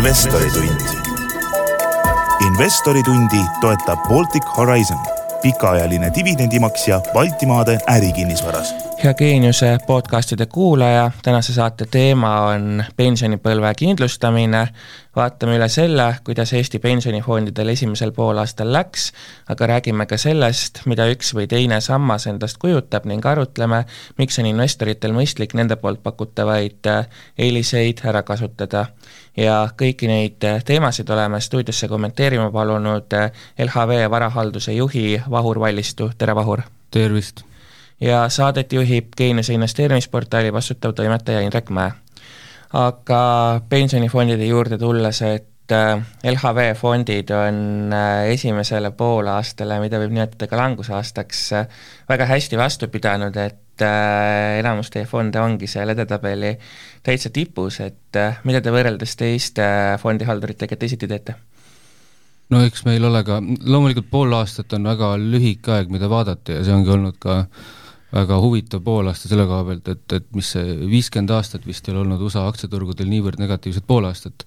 investoritund. investoritundi toetab Baltic Horizon, pikaajaline dividendimaksja Baltimaade ärikinnisvaras hea Geeniuse podcastide kuulaja, tänase saate teema on pensionipõlve kindlustamine. vaatame üle selle, kuidas Eesti pensionifondidel esimesel poolaastal läks, aga räägime ka sellest, mida üks või teine sammas endast kujutab ning arutleme, miks on investoritel mõistlik nende poolt pakutavaid äh, eeliseid ära kasutada. ja kõiki neid äh, teemasid oleme stuudiosse kommenteerima palunud äh, LHV varahalduse juhi Vahur Vallistu, tere Vahur! tervist! Ja saadet juhib Geeniuse investeerimisportaali vastutav toimetaja Indrek Mäe. aga pensionifondide juurde tulles, et äh, LHV fondid on äh, esimesele poolaastale, mida võib nimetada ka langusaastaks, äh, väga hästi vastu pidanud, et enamus teie fonde ongi seal edetabeli täitsa tipus, et mida te võrreldes teiste fondihalduritega teisiti teete? no eks meil ole ka, loomulikult pool aastat on väga lühike aeg, mida vaadata ja see ongi olnud ka äh, väga huvitav poolaasta selle koha pealt, et, et mis see viiskümmend aastat vist ei ole olnud USA aktsiaturgudel niivõrd negatiivset poolaastat.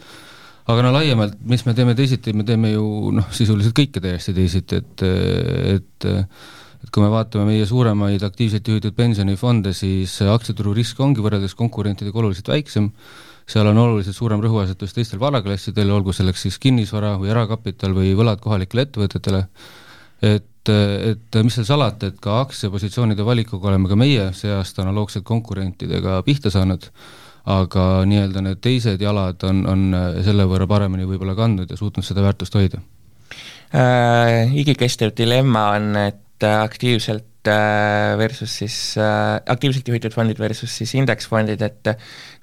aga no laiemalt, mis me teeme teisiti, me teeme ju noh, sisuliselt kõike täiesti teisiti, et, et et kui me vaatame meie suuremaid aktiivselt juhitud pensionifonde, siis aktsiaturu risk ongi võrreldes konkurentidega oluliselt väiksem, seal on oluliselt suurem rõhuasetus teistel varaklassidel, olgu selleks siis kinnisvara või erakapital või võlad kohalikele ettevõtetele, et et, mis seal salata, et ka aktsiapositsioonide valikuga oleme ka meie see aasta analoogselt konkurentidega pihta saanud, aga nii-öelda need teised jalad on, on selle võrra paremini võib-olla kandnud ja suutnud seda väärtust hoida äh,. igikestev dilemma on, et aktiivselt äh, versus siis äh, aktiivselt juhitud fondid versus siis indeksfondid, et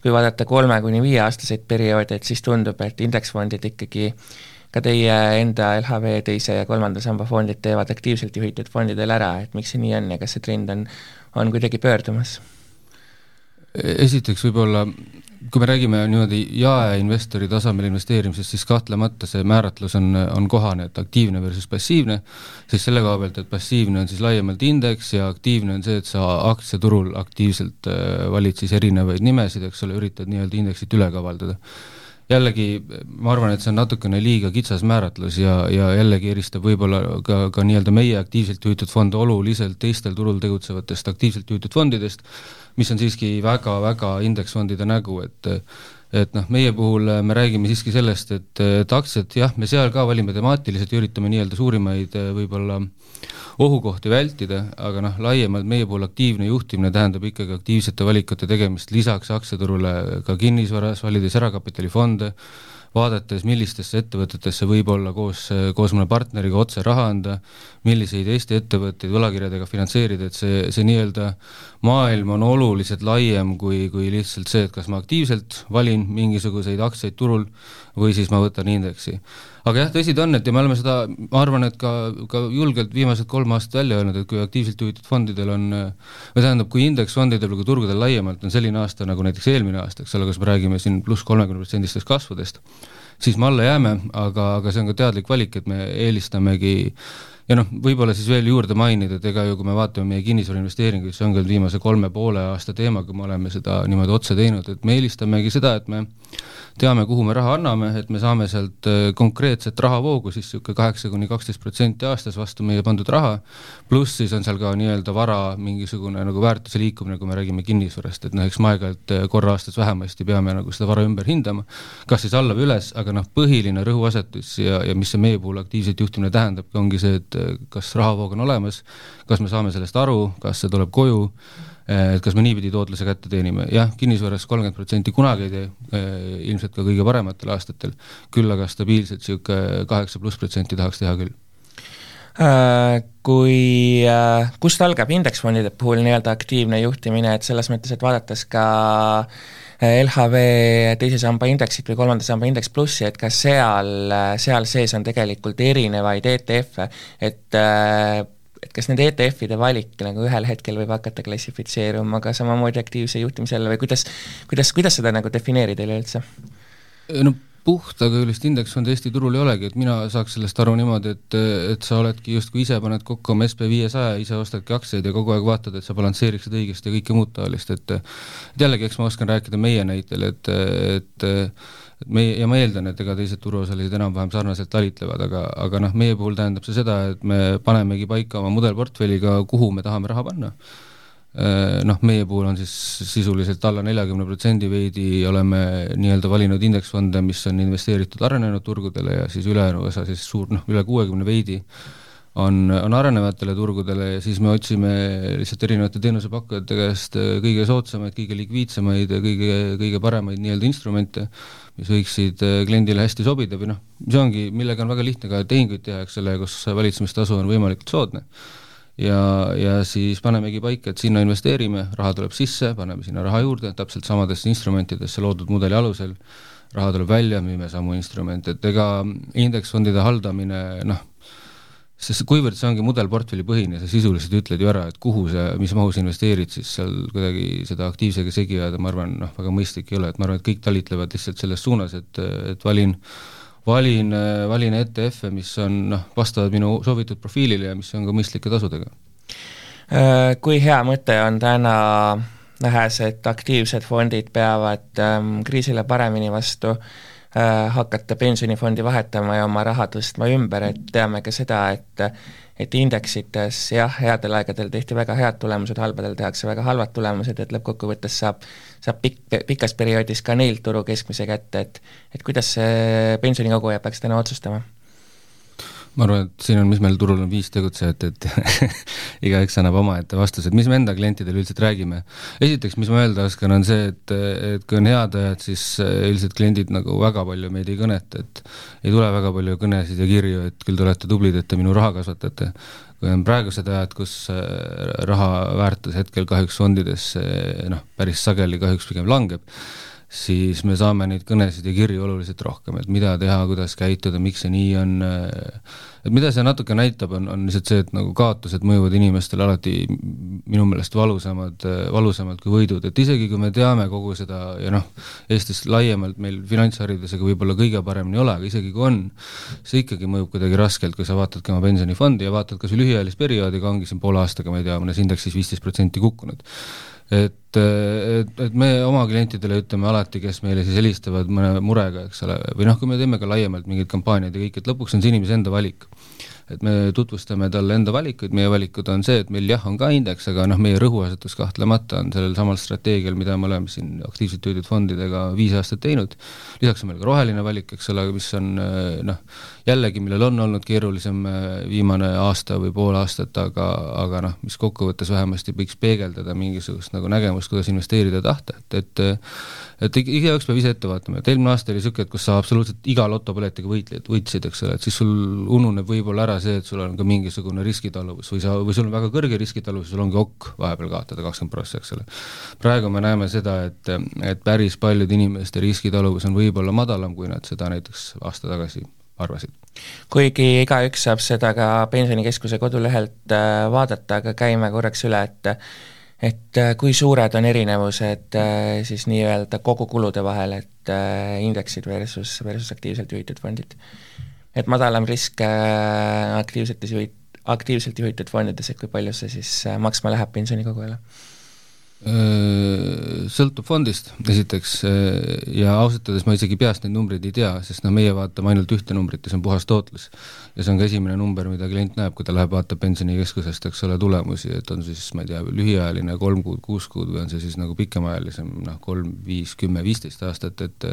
kui vaadata kolme kuni viieaastaseid perioode, et siis tundub, et indeksfondid ikkagi äh, ka teie enda LHV teise ja kolmanda samba fondid teevad aktiivselt juhitud fondidel ära, et miks see nii on ja kas see trend on, on kuidagi pöördumas? esiteks võib-olla, kui me räägime niimoodi jaeinvestori tasemel investeerimisest, siis kahtlemata see määratlus on, on kohane, et aktiivne versus passiivne, siis selle koha pealt, et passiivne on siis laiemalt indeks ja aktiivne on see, et sa aktsiaturul aktiivselt äh, valid siis erinevaid nimesid, eks ole, üritad nii-öelda indeksit üle kavaldada jällegi ma arvan, et see on natukene liiga kitsas määratlus ja, ja jällegi eristab võib-olla ka, ka nii-öelda meie aktiivselt juhitud fonde oluliselt teistel turul tegutsevatest aktiivselt juhitud fondidest, mis on siiski väga-väga indeksfondide nägu, et et noh, meie puhul me räägime siiski sellest, et, et aktsiad jah, me seal ka valime temaatiliselt ja üritame nii-öelda suurimaid võib-olla äh, ohukohti vältida, aga noh, laiemalt meie puhul aktiivne juhtimine tähendab ikkagi aktiivsete valikute tegemist lisaks aktsiaturule ka kinnisvaras, valides erakapitalfonde, vaadates, millistesse ettevõtetesse võib olla koos, koos mõne partneriga otse raha anda, milliseid Eesti ettevõtteid võlakirjadega finantseerida, et see, see nii-öelda maailm on oluliselt laiem kui, kui lihtsalt see, et kas ma aktiivselt valin mingisuguseid aktsiaid turul või siis ma võtan indeksi aga jah, tõsi ta on, et ja me oleme seda, ma arvan, et ka, ka julgelt viimased kolm aastat välja öelnud, et kui aktiivselt juhitud fondidel on, või tähendab, kui indeksfondidel või turgudel laiemalt on selline aasta nagu näiteks eelmine aasta, eks ole, kus me räägime siin pluss kolmekümne protsendistest kasvudest, siis me alla jääme, aga, aga see on ka teadlik valik, et me eelistamegi ja noh, võib-olla siis veel juurde mainida, et ega ju kui me vaatame meie kinnisvarainvesteeringuid, see on küll viimase kolme poole aasta teema, kui me oleme seda niimoodi otse teinud, et me eelistamegi seda, et me teame, kuhu me raha anname, et me saame sealt äh, konkreetset rahavoogu, siis niisugune kaheksa kuni kaksteist protsenti aastas vastu meie pandud raha, pluss siis on seal ka nii-öelda vara mingisugune nagu väärtuse liikumine, kui me räägime kinnisvarast, et noh, eks me aeg-ajalt äh, korra aastas vähemasti peame nagu seda vara ümber hindama, kas siis alla või üles, aga noh, põhiline rõhuasetus ja, ja mis see meie puhul aktiivselt juhtimine tähendabki, ongi see, et kas rahavoog on olemas, kas me saame sellest aru, kas see tuleb koju, Eh, et kas me niipidi tootluse kätte teenime, jah, kinnisvaras kolmkümmend protsenti kunagi ei tee, eh, ilmselt ka kõige parematel aastatel, küll aga stabiilselt niisugune kaheksa pluss protsenti tahaks teha küll kui, äh, kust algab indeksfondide puhul nii-öelda aktiivne juhtimine, et selles mõttes, et vaadates ka äh, LHV teise samba indeksit või kolmanda samba indeks plussi, et kas seal, seal sees on tegelikult erinevaid ETF-e, et et kas nende ETF-ide valik nagu ühel hetkel võib hakata klassifitseeruma ka samamoodi aktiivse juhtimise alla või kuidas, kuidas, kuidas seda nagu defineerida üleüldse? no puhtakujulist indeksfondi Eesti turul ei olegi, et mina saaks sellest aru niimoodi, et, et sa oledki justkui ise paned kokku oma SB viiesaja, ise ostadki aktsiaid ja kogu aeg vaatad, et sa balansseeriksid õigesti ja kõike muud taolist, et et jällegi, eks ma oskan rääkida meie näitel, et, et et meie, ja ma eeldan, et ega teised turuosalised enam-vähem sarnaselt talitlevad, aga, aga noh, meie puhul tähendab see seda, et me panemegi paika oma mudelportfelliga, kuhu me tahame raha panna noh, meie puhul on siis sisuliselt alla neljakümne protsendi veidi oleme nii-öelda valinud indeksfonde, mis on investeeritud arenenud turgudele ja siis ülejäänu osa siis suur, noh, üle kuuekümne veidi on, on arenevatele turgudele ja siis me otsime lihtsalt erinevate teenusepakkujate käest äh, kõige soodsamaid, kõige likviidsemaid ja kõige, kõige paremaid nii-öelda instrumente, mis võiksid äh, kliendile hästi sobida või noh, see ongi, millega on väga lihtne ka tehinguid teha, eks ole, kus valitsemistasu on võimalikult soodne ja, ja siis panemegi paika, et sinna investeerime, raha tuleb sisse, paneme sinna raha juurde, täpselt samadesse instrumentidesse loodud mudeli alusel, raha tuleb välja, müüme samu instrumente, et ega indeksfondide haldamine noh, sest kuivõrd see ongi mudelportfelli põhine, sa sisuliselt ütled ju ära, et kuhu sa, mis mahus investeerid, siis seal kuidagi seda aktiivsega segi ajada, ma arvan, noh, väga mõistlik ei ole, et ma arvan, et kõik talitlevad lihtsalt selles suunas, et, et valin valin, valin ETF-e, mis on noh, vastavad minu soovitud profiilile ja mis on ka mõistlike tasudega. Äh, kui hea mõte on täna nähes, et aktiivsed fondid peavad ähm, kriisile paremini vastu äh,, hakata pensionifondi vahetama ja oma raha tõstma ümber, et teame ka seda, et et indeksites jah, headel aegadel tehti väga head tulemused, halbadel tehakse väga halvad tulemused, et lõppkokkuvõttes saab, saab pikk, pikas perioodis ka neilt turu keskmise kätte, et et kuidas see pensionikoguja peaks täna otsustama ma arvan, et siin on, mis meil turul on viis tegutsejat, et igaüks annab omaette vastused, mis me enda klientidele üldiselt räägime. esiteks, mis ma öelda oskan, on see, et, et kui on head ajad, siis üldiselt kliendid nagu väga palju meid ei kõneta, et ei tule väga palju kõnesid ja kirju, et küll te olete tublid, et te minu raha kasvatate. kui on praegused ajad, kus äh, raha väärtus hetkel kahjuks fondides noh, päris sageli kahjuks pigem langeb, siis me saame neid kõnesid ja kirju oluliselt rohkem, et mida teha, kuidas käituda, miks see nii on, et mida see natuke näitab, on, on lihtsalt see, et nagu kaotused mõjuvad inimestele alati minu meelest valusamad, valusamalt kui võidud, et isegi kui me teame kogu seda ja noh, Eestis laiemalt meil finantsharidusega võib-olla kõige paremini ei ole, aga isegi kui on, see ikkagi mõjub kuidagi raskelt, kui sa vaatadki oma pensionifondi ja vaatad kas või lühiajalist perioodi, ka ongi siin poole aastaga, ma ei tea, mõnes indeksis viisteist protsenti kukkunud et, et, et me oma klientidele ütleme alati, kes meile siis helistavad mõne murega, eks ole, või noh, kui me teeme ka laiemalt mingeid kampaaniaid ja kõik, et lõpuks on see inimese enda valik. et me tutvustame talle enda valikuid, meie valikud on see, et meil jah, on ka indeks, aga noh, meie rõhuasetus kahtlemata on sellel samal strateegial, mida me oleme siin aktiivselt juhitud fondidega viis aastat teinud, lisaks on meil ka roheline valik, eks ole, mis on noh, jällegi, millel on olnud keerulisem viimane aasta või pool aastat, aga, aga noh, mis kokkuvõttes vähemasti võiks peegeldada mingisugust nagu nägemust, kuidas investeerida tahta, et, et et igaüks peab ise ette vaatama, et eelmine aasta oli niisugune, et kus sa absoluutselt iga lotopõletiga võitled, võitsid, eks ole, et siis sul ununeb võib-olla ära see, et sul on ka mingisugune riskitaluvus või sa, või sul on väga kõrge riskitaluvus, sul ongi ok vahepeal kaotada kakskümmend prossa, eks ole. praegu me näeme seda, et, et päris paljude inimeste riskitaluvus on võib-olla madalam, kui nad seda näiteks aasta tagasi arvasid. kuigi igaüks saab seda ka Pensionikeskuse kodulehelt äh, vaadata, aga käime korraks üle, et et äh, kui suured on erinevused äh, siis nii-öelda kogukulude vahel, et indeksid versus, versus aktiivselt juhitud fondid. et madalam risk aktiivsetes juhid-, aktiivselt juhitud fondides, et kui palju see siis maksma läheb pensionikogujale? Sõltub fondist, esiteks, ja ausalt öeldes ma isegi peast neid numbreid ei tea, sest noh, meie vaatame ainult ühte numbrit ja see on puhas tootlus. ja see on ka esimene number, mida klient näeb, kui ta läheb, vaatab pensionikeskusest, eks ole, tulemusi, et on siis, ma ei tea, lühiajaline kolm kuud, kuus kuud või on see siis nagu pikemaajalisem, noh, kolm, viis, kümme, viisteist aastat, et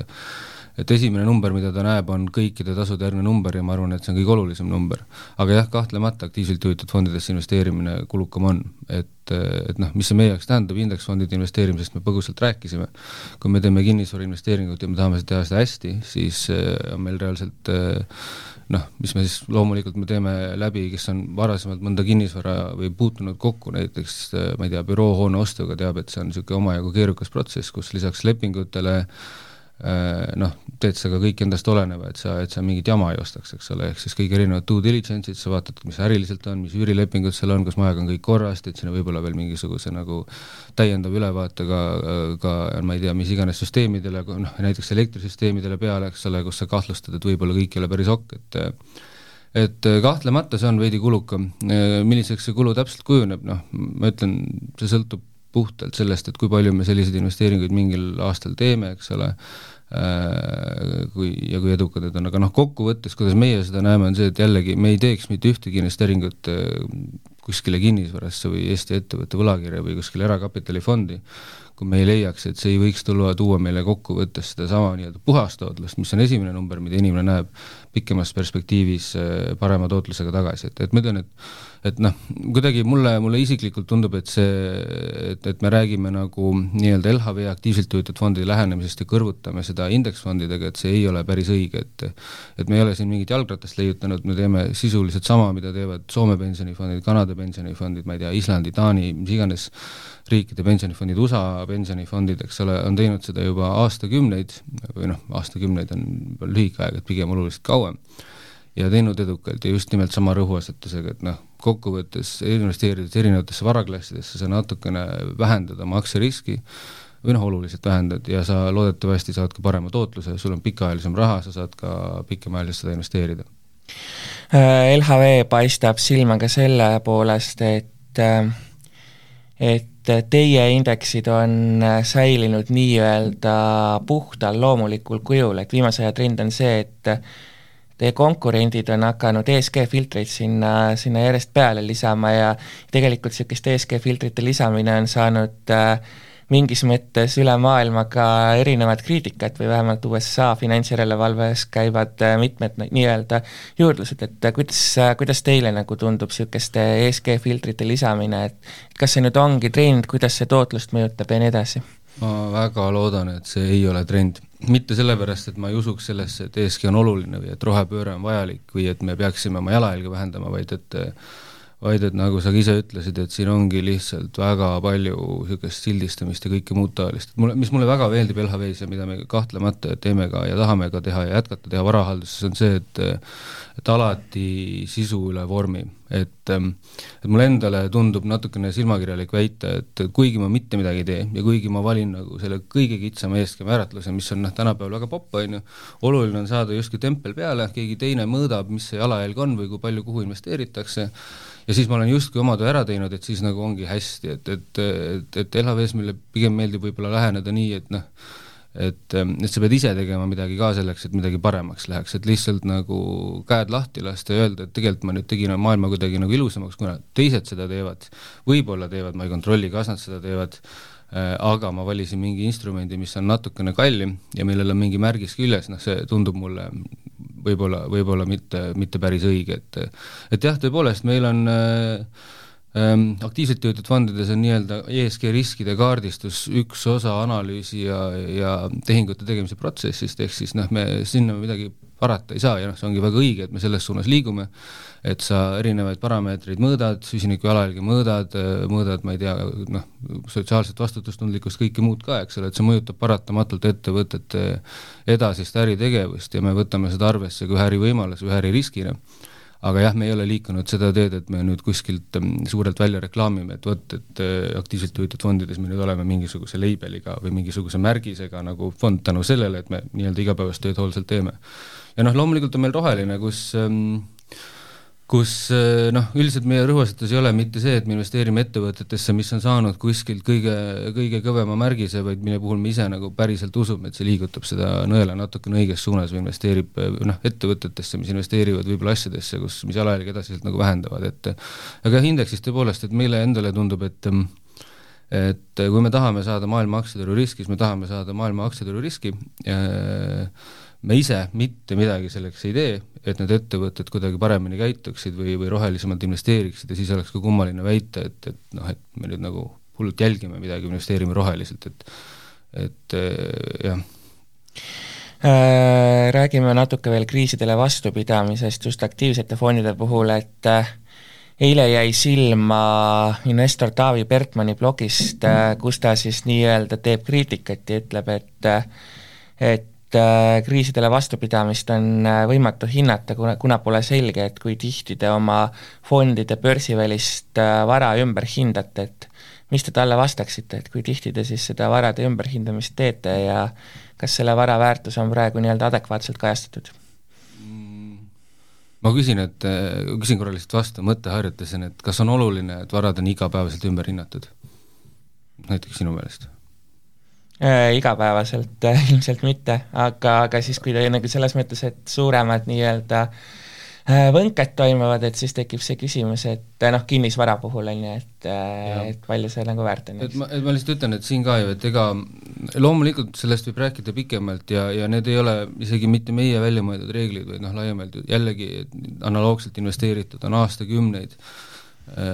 et esimene number, mida ta näeb, on kõikide tasude järgne number ja ma arvan, et see on kõige olulisem number. aga jah, kahtlemata aktiivselt juhitud fondidesse investeerimine kulukam on, et, et noh, mis see meie jaoks tähendab, indeksfondide investeerimisest me põgusalt rääkisime, kui me teeme kinnisvarainvesteeringut ja me tahame teha seda hästi, siis äh, on meil reaalselt äh, noh, mis me siis loomulikult me teeme läbi, kes on varasemalt mõnda kinnisvara või puutunud kokku näiteks äh, ma ei tea, büroohoone ostuga, teab, et see on niisugune omajagu keerukas protsess, kus lisaks lepingutele noh, teed sa ka kõik endast oleneva, et sa, et sa mingit jama ei ostaks, eks ole, ehk siis kõik erinevad due diligence'id, sa vaatad, mis äriliselt on, mis üürilepingud seal on, kas majaga on kõik korras, teed sinna võib-olla veel mingisuguse nagu täiendava ülevaatega ka ma ei tea, mis iganes süsteemidele, noh näiteks elektrisüsteemidele peale, eks ole, kus sa kahtlustad, et võib-olla kõik ei ole päris ok, et et kahtlemata see on veidi kulukam, milliseks see kulu täpselt kujuneb, noh, ma ütlen, see sõltub puhtalt sellest, et kui palju me selliseid investeeringuid mingil aastal teeme, eks ole, äh, kui ja kui edukad need on, aga noh, kokkuvõttes, kuidas meie seda näeme, on see, et jällegi me ei teeks mitte ühtegi investeeringut äh, kuskile kinnisvarasse või Eesti ettevõtte võlakirja või kuskile erakapitalifondi, kui me ei leiaks, et see ei võiks tulla, tuua meile kokkuvõttes sedasama nii-öelda puhast tootlust, mis on esimene number, mida inimene näeb pikemas perspektiivis äh, parema tootlusega tagasi, et, et ma ütlen, et et noh, kuidagi mulle, mulle isiklikult tundub, et see, et, et me räägime nagu nii-öelda LHV aktiivselt juhitud fondide lähenemisest ja kõrvutame seda indeksfondidega, et see ei ole päris õige, et et me ei ole siin mingit jalgratast leiutanud, me teeme sisuliselt sama, mida teevad Soome pensionifondid, Kanada pensionifondid, ma ei tea, Islandi, Taani, mis iganes riikide pensionifondid, USA pensionifondid, eks ole, on teinud seda juba aastakümneid või noh, aastakümneid on lühike aeg, et pigem oluliselt kauem, ja teinud edukalt ja just nimelt sama rõhuasetusega, et noh, kokkuvõttes investeerides erinevatesse varaklassidesse, sa natukene vähendad oma aktsiariski, või noh, oluliselt vähendad ja sa loodetavasti saad ka parema tootluse, sul on pikaajalisem raha, sa saad ka pikemaajaliselt seda investeerida. Äh, LHV paistab silma ka selle poolest, et äh, et teie indeksid on säilinud nii-öelda puhtal loomulikul kujul, et viimase aja trend on see, et teie konkurendid on hakanud ESG filtreid sinna, sinna järjest peale lisama ja tegelikult niisugust ESG filtrite lisamine on saanud äh, mingis mõttes üle maailma ka erinevat kriitikat või vähemalt USA finantsjärelevalves käivad äh, mitmed nii-öelda juurdlused, et äh, kuidas, äh, kuidas teile nagu tundub niisuguste ESG filtrite lisamine, et kas see nüüd ongi trend, kuidas see tootlust mõjutab ja nii edasi? ma väga loodan, et see ei ole trend. mitte sellepärast, et ma ei usuks sellesse, et ESG on oluline või et rohepööre on vajalik või et me peaksime oma jalajälge vähendama, vaid et vaid et nagu sa ise ütlesid, et siin ongi lihtsalt väga palju niisugust sildistamist ja kõike muud taolist, et mulle, mis mulle väga meeldib LHV-s ja mida me kahtlemata teeme ka ja tahame ka teha ja jätkata teha varahalduses, on see, et et alati sisu üle vormi, et et mulle endale tundub natukene silmakirjalik väita, et kuigi ma mitte midagi ei tee ja kuigi ma valin nagu selle kõige kitsama eeskõi määratluse, mis on noh, tänapäeval väga popp, on ju, oluline on saada justkui tempel peale, keegi teine mõõdab, mis see jalajälg on või kui palju kuhu investeeritakse, ja siis ma olen justkui oma töö ära teinud, et siis nagu ongi hästi, et, et, et, et LHV-s meile pigem meeldib võib-olla läheneda nii, et noh, et, et sa pead ise tegema midagi ka selleks, et midagi paremaks läheks, et lihtsalt nagu käed lahti lasta ja öelda, et tegelikult ma nüüd tegin maailma kuidagi nagu ilusamaks, kuna teised seda teevad, võib-olla teevad, ma ei kontrolli, kas nad seda teevad, aga ma valisin mingi instrumendi, mis on natukene kallim ja millel on mingi märgis küljes, noh see tundub mulle võib-olla, võib-olla mitte, mitte päris õige, et et jah, tõepoolest, meil on äh, aktiivselt juhitud fondides on nii-öelda ESG riskide kaardistus üks osa analüüsi ja, ja tehingute tegemise protsessist, ehk siis noh, me sinna midagi parata ei saa ja noh, see ongi väga õige, et me selles suunas liigume, et sa erinevaid parameetreid mõõdad, süsiniku jalajälge mõõdad, mõõdad, ma ei tea, noh, sotsiaalset vastutustundlikkust, kõike muud ka, eks ole, et see mõjutab paratamatult ettevõtete edasist äritegevust ja me võtame seda arvesse kui ärivõimaluse, ühe äririskina aga jah, me ei ole liikunud seda teed, et me nüüd kuskilt mm, suurelt välja reklaamime, et vot, et äh, aktiivselt juhitud fondides me nüüd oleme mingisuguse label'iga või mingisuguse märgisega nagu fond tänu sellele, et me nii-öelda igapäevast tööd hoolsalt teeme. Ja noh, loomulikult on meil roheline, kus ähm, kus äh, noh, üldiselt meie rõhuasetus ei ole mitte see, et me investeerime ettevõtetesse, mis on saanud kuskilt kõige, kõige kõvema märgise, vaid mille puhul me ise nagu päriselt usume, et see liigutab seda nõela natukene õiges suunas või investeerib noh, ettevõtetesse, mis investeerivad võib-olla asjadesse, kus, mis jalajälge edasiselt nagu vähendavad, et aga jah, indeksis tõepoolest, et meile endale tundub, et et kui me tahame saada maailma aktsiaturu riski, siis me tahame saada maailma aktsiaturu riski äh, me ise mitte midagi selleks ei tee, et need ettevõtted kuidagi paremini käituksid või, või rohelisemalt investeeriksid ja siis oleks ka kummaline väita, et, et noh, et me nüüd nagu hullult jälgime midagi, investeerime roheliselt, et et jah äh,. Räägime natuke veel kriisidele vastupidamisest just aktiivsete fondide puhul, et äh, eile jäi silma investor Taavi Bertmanni blogist, äh, kus ta siis nii-öelda teeb kriitikat ja ütleb, et äh, et äh, kriisidele vastupidamist on äh, võimatu hinnata, kuna, kuna pole selge, et kui tihti te oma fondide börsivälist äh, vara ümber hindate, et mis te talle vastaksite, et kui tihti te siis seda varade ümberhindamist teete ja kas selle vara väärtus on praegu nii-öelda adekvaatselt kajastatud? ma küsin, et, küsin korra lihtsalt vastu, mõtteharjutusena, et kas on oluline, et varad on igapäevaselt ümber hinnatud? näiteks sinu meelest äh,? Igapäevaselt äh, ilmselt mitte, aga, aga siis, kui nagu selles mõttes, et suuremad nii-öelda äh, võnked toimuvad, et siis tekib see küsimus, et äh, noh, kinnisvara puhul on ju, et, äh, et palju see nagu väärt on. et ma, et ma lihtsalt ütlen, et siin ka ju, et ega loomulikult sellest võib rääkida pikemalt ja, ja need ei ole isegi mitte meie välja mõeldud reeglid, vaid noh, laiemalt jällegi analoogselt investeeritud on aastakümneid äh,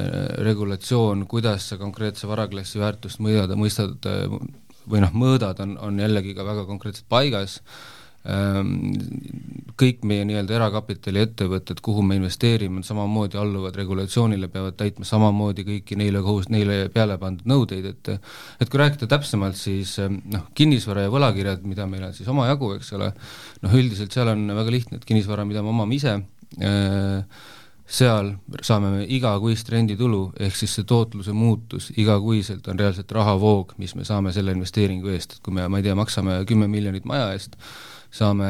regulatsioon, kuidas sa konkreetse varaklassi väärtust mõõda, mõistad äh, või noh, mõõdad, on, on jällegi ka väga konkreetselt paigas, ähm, kõik meie nii-öelda erakapitali ettevõtted, kuhu me investeerime, samamoodi alluvad regulatsioonile, peavad täitma samamoodi kõiki neile kohus, neile peale pandud nõudeid, et et kui rääkida täpsemalt, siis ähm, noh, kinnisvara ja võlakirjad, mida meil on siis omajagu, eks ole, noh üldiselt seal on väga lihtne, et kinnisvara, mida me omame ise äh,, seal saame me igakuist renditulu, ehk siis see tootluse muutus igakuiselt on reaalselt rahavoog, mis me saame selle investeeringu eest, et kui me, ma ei tea, maksame kümme miljonit maja eest, saame,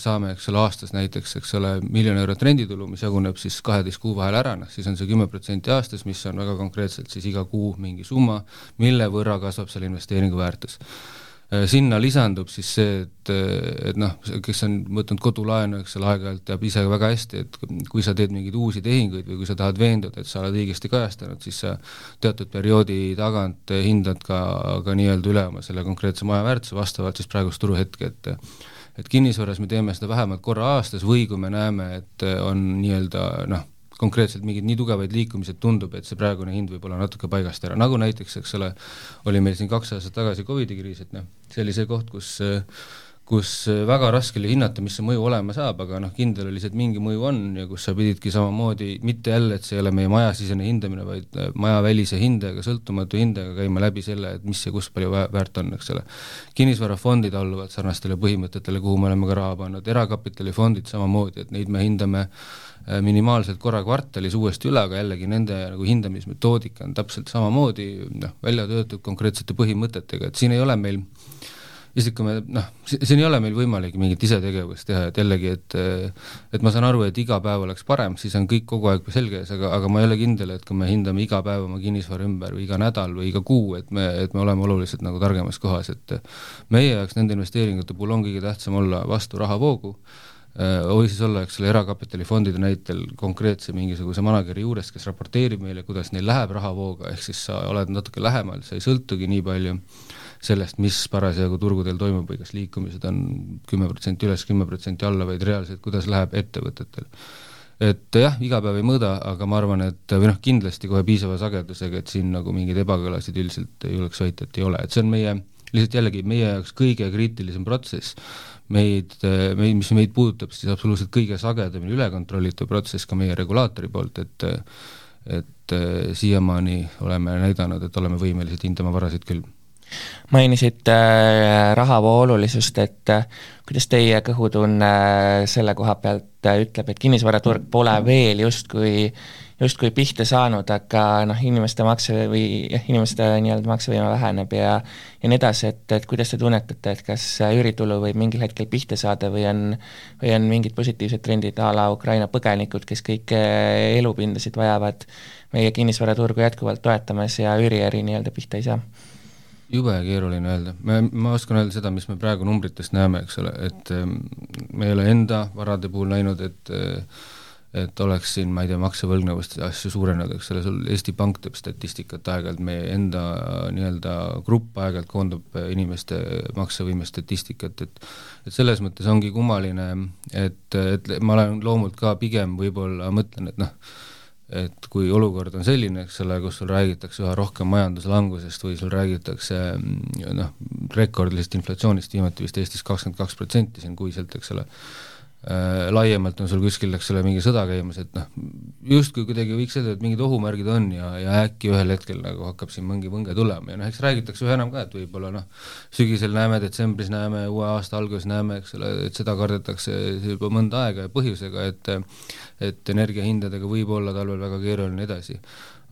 saame, eks ole, aastas näiteks, eks ole, miljon eurot renditulu, mis jaguneb siis kaheteist kuu vahel ära, noh siis on see kümme protsenti aastas, mis on väga konkreetselt siis iga kuu mingi summa, mille võrra kasvab selle investeeringu väärtus sinna lisandub siis see, et, et noh, kes on võtnud kodulaenu, eks ole, aeg-ajalt teab ise väga hästi, et kui sa teed mingeid uusi tehinguid või kui sa tahad veenduda, et sa oled õigesti kajastanud, siis sa teatud perioodi tagant hindad ka, ka nii-öelda üle oma selle konkreetse maja väärtuse vastavalt siis praegust turuhetke, et et kinnisvaras me teeme seda vähemalt korra aastas või kui me näeme, et on nii-öelda noh, konkreetselt mingeid nii tugevaid liikumisi, et tundub, et see praegune hind võib olla natuke paigast ära, nagu näiteks, eks ole, oli meil siin kaks aastat tagasi Covidi kriis, et noh, see oli see koht, kus kus väga raske oli hinnata, mis see mõju olema saab, aga noh, kindel oli see, et mingi mõju on ja kus sa pididki samamoodi, mitte jälle, et see ei ole meie majasisene hindamine, vaid majavälise hindajaga, sõltumatu hindajaga käima läbi selle, et mis ja kus palju väärt on, eks ole. kinnisvarafondid alluvad sarnastele põhimõtetele, kuhu me oleme ka raha pannud, erakapitalifondid samamoodi, et neid me hindame äh, Äh, minimaalselt korra kvartalis uuesti üle, aga jällegi nende nagu hindamismetoodika on täpselt samamoodi noh, välja töötatud konkreetsete põhimõtetega, et siin ei ole meil isegi kui me noh, siin ei ole meil võimalik mingit isetegevust teha, et jällegi, et et ma saan aru, et iga päev oleks parem, siis on kõik kogu aeg selge ees, aga, aga ma ei ole kindel, et kui me hindame iga päev oma kinnisvara ümber või iga nädal või iga kuu, et me, et me oleme oluliselt nagu targemas kohas, et meie jaoks nende investeeringute puhul on kõige tähtsam olla vastu rahavoogu, Äh, või siis olla, eks ole, erakapitalifondide näitel konkreetse mingisuguse manager'i juures, kes raporteerib meile, kuidas neil läheb rahavooga, ehk siis sa oled natuke lähemal, sa ei sõltugi nii palju sellest, mis parasjagu turgudel toimub või kas liikumised on kümme protsenti üles, kümme protsenti alla, vaid reaalselt, kuidas läheb ettevõtetel. et jah, iga päev ei mõõda, aga ma arvan, et või noh, kindlasti kohe piisava sagedusega, et siin nagu mingeid ebakõlasid üldiselt julgeks väita, et ei ole, et see on meie, lihtsalt jällegi meie jaoks kõige kriitilisem protsess meid, meid, mis meid puudutab, siis absoluutselt kõige sagedamini üle kontrollitav protsess ka meie regulaatori poolt, et et siiamaani oleme näidanud, et oleme võimelised hindama varasid küll. Mainisid äh, rahavoo olulisust, et äh, kuidas teie kõhutunne selle koha pealt äh, ütleb, et kinnisvaraturg pole veel justkui justkui pihta saanud, aga noh, inimeste makse või jah, inimeste nii-öelda maksevõime väheneb ja ja nii edasi, et, et kuidas te tunnetate, et kas üüritulu võib mingil hetkel pihta saada või on, või on mingid positiivsed trendid a la Ukraina põgenikud, kes kõiki elupindasid vajavad, meie kinnisvaraturgu jätkuvalt toetamas ja üüriäri nii-öelda pihta ei saa? jube keeruline öelda, me, ma oskan öelda seda, mis me praegu numbritest näeme, eks ole, et me ei ole enda varade puhul näinud, et et oleks siin, ma ei tea, maksevõlgnevust ja asju suurenenud, eks ole, sul Eesti Pank teeb statistikat aeg-ajalt, meie enda nii-öelda grupp aeg-ajalt koondab inimeste maksevõime statistikat, et et selles mõttes ongi kummaline, et, et ma olen loomult ka pigem võib-olla mõtlen, et noh, et kui olukord on selline, eks ole, kus sul räägitakse üha rohkem majanduslangusest või sul räägitakse noh, rekordilisest inflatsioonist, viimati vist Eestis kakskümmend kaks protsenti siin kuiselt, eks ole, äh, laiemalt on sul kuskil, eks ole, mingi sõda käimas, et noh, justkui kuidagi võiks öelda, et mingid ohumärgid on ja, ja äkki ühel hetkel nagu hakkab siin mingi võnge tulema ja noh, eks räägitakse üha enam ka, et võib-olla noh, sügisel näeme, detsembris näeme, uue aasta alguses näeme, eks ole, et seda kardetakse juba mõnda aega ja põhjusega, et et energiahindadega võib olla talvel väga keeruline edasi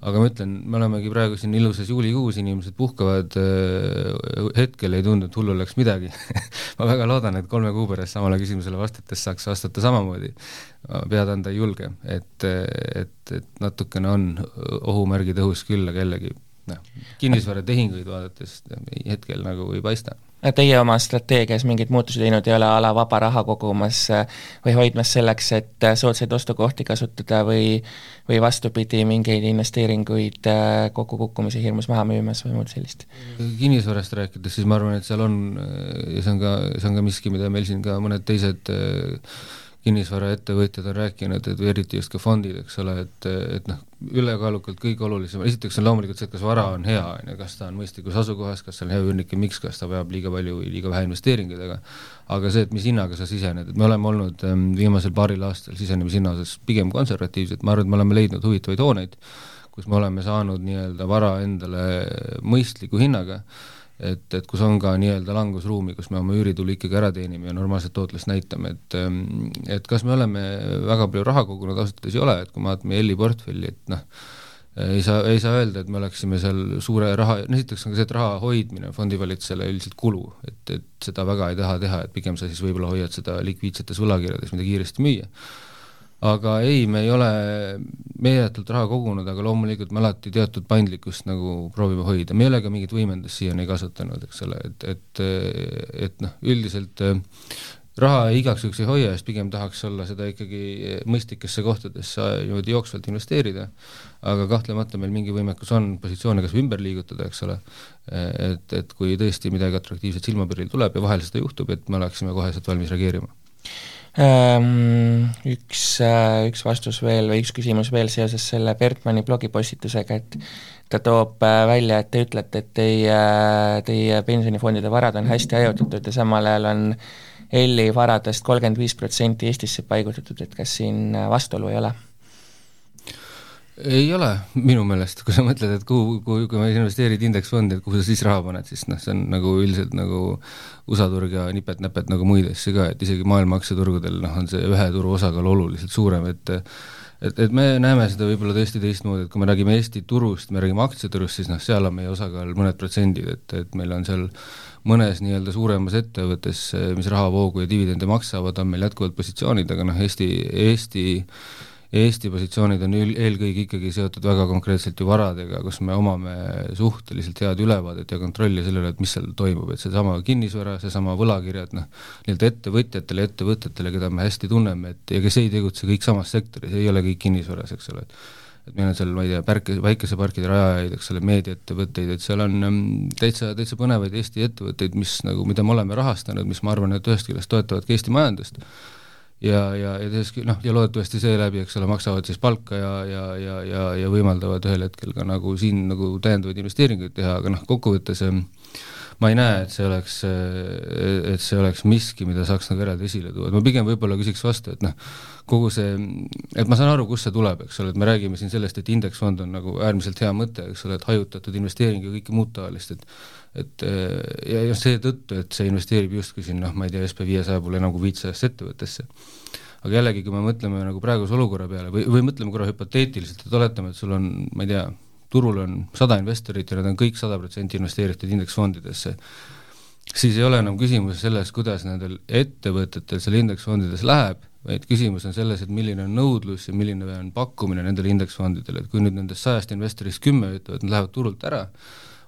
aga ma ütlen, me olemegi praegu siin ilusas juulikuus, inimesed puhkavad hetkel ei tundu, et hullu läks midagi ma väga loodan, et kolme kuu pärast samale küsimusele vastates saaks vastata samamoodi. pead anda ei julge, et, et, et natukene on ohumärgid õhus küll, aga jällegi noh, kinnisvaratehinguid vaadates hetkel nagu ei paista Teie oma strateegias mingeid muutusi teinud ei ole, a la vaba raha kogumas äh, või hoidmas selleks, et äh, soodsaid ostukohti kasutada või või vastupidi, mingeid investeeringuid äh, kokkukukkumise hirmus maha müümas või muud sellist? kinnisvarast rääkides, siis ma arvan, et seal on, ja see on ka, see on ka miski, mida meil siin ka mõned teised kinnisvaraettevõtjad on rääkinud, et eriti just ka fondid, eks ole, et, et noh, ülekaalukalt kõige olulisem, esiteks on loomulikult see, et kas vara on hea, on ju, kas ta on mõistlikus asukohas, kas seal on hea üürnik ja miks, kas ta vajab liiga palju või liiga vähe investeeringuid, aga aga see, et mis hinnaga sa sisened, et me oleme olnud ähm, viimasel paaril aastal sisenemishinna osas pigem konservatiivsed, ma arvan, et me oleme leidnud huvitavaid hooneid, kus me oleme saanud nii-öelda vara endale mõistliku hinnaga et, et kus on ka nii-öelda langusruumi, kus me oma üüritulu ikkagi ära teenime ja normaalset tootlust näitame, et ähm, et kas me oleme väga palju raha kogunud, ausalt öeldes ei ole, et kui me vaatame EL-i portfelli, et noh, ei saa, ei saa öelda, et me oleksime seal suure raha, no esiteks on ka see, et raha hoidmine fondivalitsusele üldiselt kulu, et, et seda väga ei taha teha, et pigem sa siis võib-olla hoiad seda likviidsetes võlakirjades, mida kiiresti müüa aga ei, me ei ole meeletult raha kogunud, aga loomulikult me alati teatud paindlikkust nagu proovime hoida, me ei ole ka mingit võimendust siiani kasutanud, eks ole, et, et et noh, üldiselt äh, raha igaks juhuks ei hoia, sest pigem tahaks olla seda ikkagi mõistlikesse kohtadesse niimoodi jooksvalt investeerida, aga kahtlemata meil mingi võimekus on positsioone kas või ümber liigutada, eks ole, et, et kui tõesti midagi atraktiivset silmapiiril tuleb ja vahel seda juhtub, et me oleksime koheselt valmis reageerima üks, äh, üks vastus veel või üks küsimus veel seoses selle Bergmani blogipostitusega, et ta toob äh, välja, et te ütlete, et teie, teie pensionifondide varad on hästi hajutatud ja samal ajal on EL-i varadest kolmkümmend viis protsenti Eestisse paigutatud, et kas siin vastuolu ei ole? Ei ole minu meelest, kui sa mõtled, et kuhu, kui, kui investeerid indeksfondi, et kuhu sa siis raha paned, siis noh, see on nagu üldiselt nagu USA turg ja nipet-näpet nagu muid asju ka, et isegi maailma aktsiaturgudel noh, on see ühe turu osakaal oluliselt suurem, et et, et me näeme seda võib-olla tõesti teistmoodi, et kui me räägime Eesti turust, me räägime aktsiaturust, siis noh, seal on meie osakaal mõned protsendid, et, et meil on seal mõnes nii-öelda suuremas ettevõttes, mis rahavoogu ja dividende maksavad, on meil jätkuvalt positsioonid, aga noh, Eesti, Eesti Eesti positsioonid on ül-, eelkõige ikkagi seotud väga konkreetselt ju varadega, kus me omame suhteliselt head ülevaadet ja kontrolli selle üle, et mis seal toimub, et seesama kinnisvara, seesama võlakirjad, noh, nii-öelda ettevõtjatele, ettevõtetele, keda me hästi tunneme, et ja kes ei tegutse kõik samas sektoris, ei ole kõik kinnisvaras, eks ole, et et meil on seal, ma ei tea, pärke, päikeseparkide rajajaid, eks ole, meediaettevõtteid, et seal on ähm, täitsa, täitsa põnevaid Eesti ettevõtteid, mis nagu, mida me oleme rahastanud, mis ma arvan, et ühest küljest toetavad ka Eesti majandust, ja, ja, ja teisest noh, ja loodetavasti seeläbi, eks ole, maksavad siis palka ja, ja, ja, ja, ja võimaldavad ühel hetkel ka nagu siin nagu täiendavaid investeeringuid teha, aga noh, kokkuvõttes ma ei näe, et see oleks, et see oleks miski, mida saaks nagu eraldi esile tuua, et ma pigem võib-olla küsiks vastu, et noh, kogu see, et ma saan aru, kust see tuleb, eks ole, et me räägime siin sellest, et indeksfond on nagu äärmiselt hea mõte, eks ole, et hajutatud investeering ja kõike muud taolist, et et ja just seetõttu, et see investeerib justkui siin noh, ma ei tea, SB viiesaja puhul enam kui viitsajasse ettevõttesse. aga jällegi, kui me mõtleme nagu praeguse olukorra peale või, või mõtleme korra hüpoteetiliselt, et oletame, et sul on, ma ei tea, turul on sada investorit ja nad on kõik sada protsenti investeeritud indeksfondidesse, siis ei ole enam küsimus selles, kuidas nendel ettevõtetel seal indeksfondides läheb, vaid küsimus on selles, et milline on nõudlus ja milline on pakkumine nendele indeksfondidele, et kui nüüd nendest sajast investorist kümme ütlevad, nad lähevad turult ära,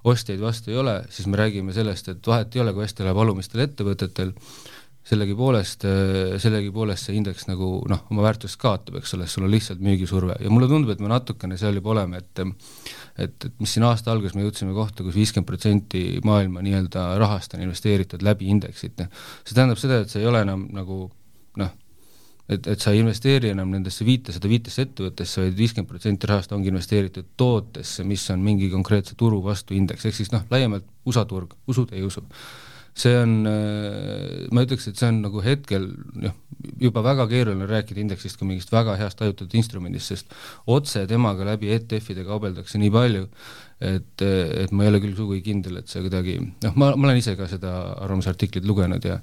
ostjaid vastu ei ole, siis me räägime sellest, et vahet ei ole, kui hästi läheb alumistel ettevõtetel, sellegipoolest, sellegipoolest see indeks nagu noh, oma väärtust kaotab, eks ole, sul on lihtsalt müügisurve. Ja mulle tundub, et me natukene seal juba oleme, et et, et mis siin aasta alguses me jõudsime kohta kus, kus viiskümmend protsenti maailma nii-öelda rahast on investeeritud läbi indeksit, noh, see tähendab seda, et see ei ole enam nagu noh, et, et sa ei investeeri enam nendesse viitesada viitesse ettevõttesse vaid viiskümmend protsenti rahast ongi investeeritud tootesse, mis on mingi konkreetse turu vastu indeks, ehk siis noh, laiemalt USA turg, usud, ei usu. See on, ma ütleks, et see on nagu hetkel noh, juba väga keeruline rääkida indeksist kui mingist väga heast hajutatud instrumendist, sest otse temaga läbi ETF-ide kaubeldakse nii palju, et, et ma ei ole küll sugugi kindel, et see kuidagi, noh, ma, ma olen ise ka seda arvamusartiklit lugenud ja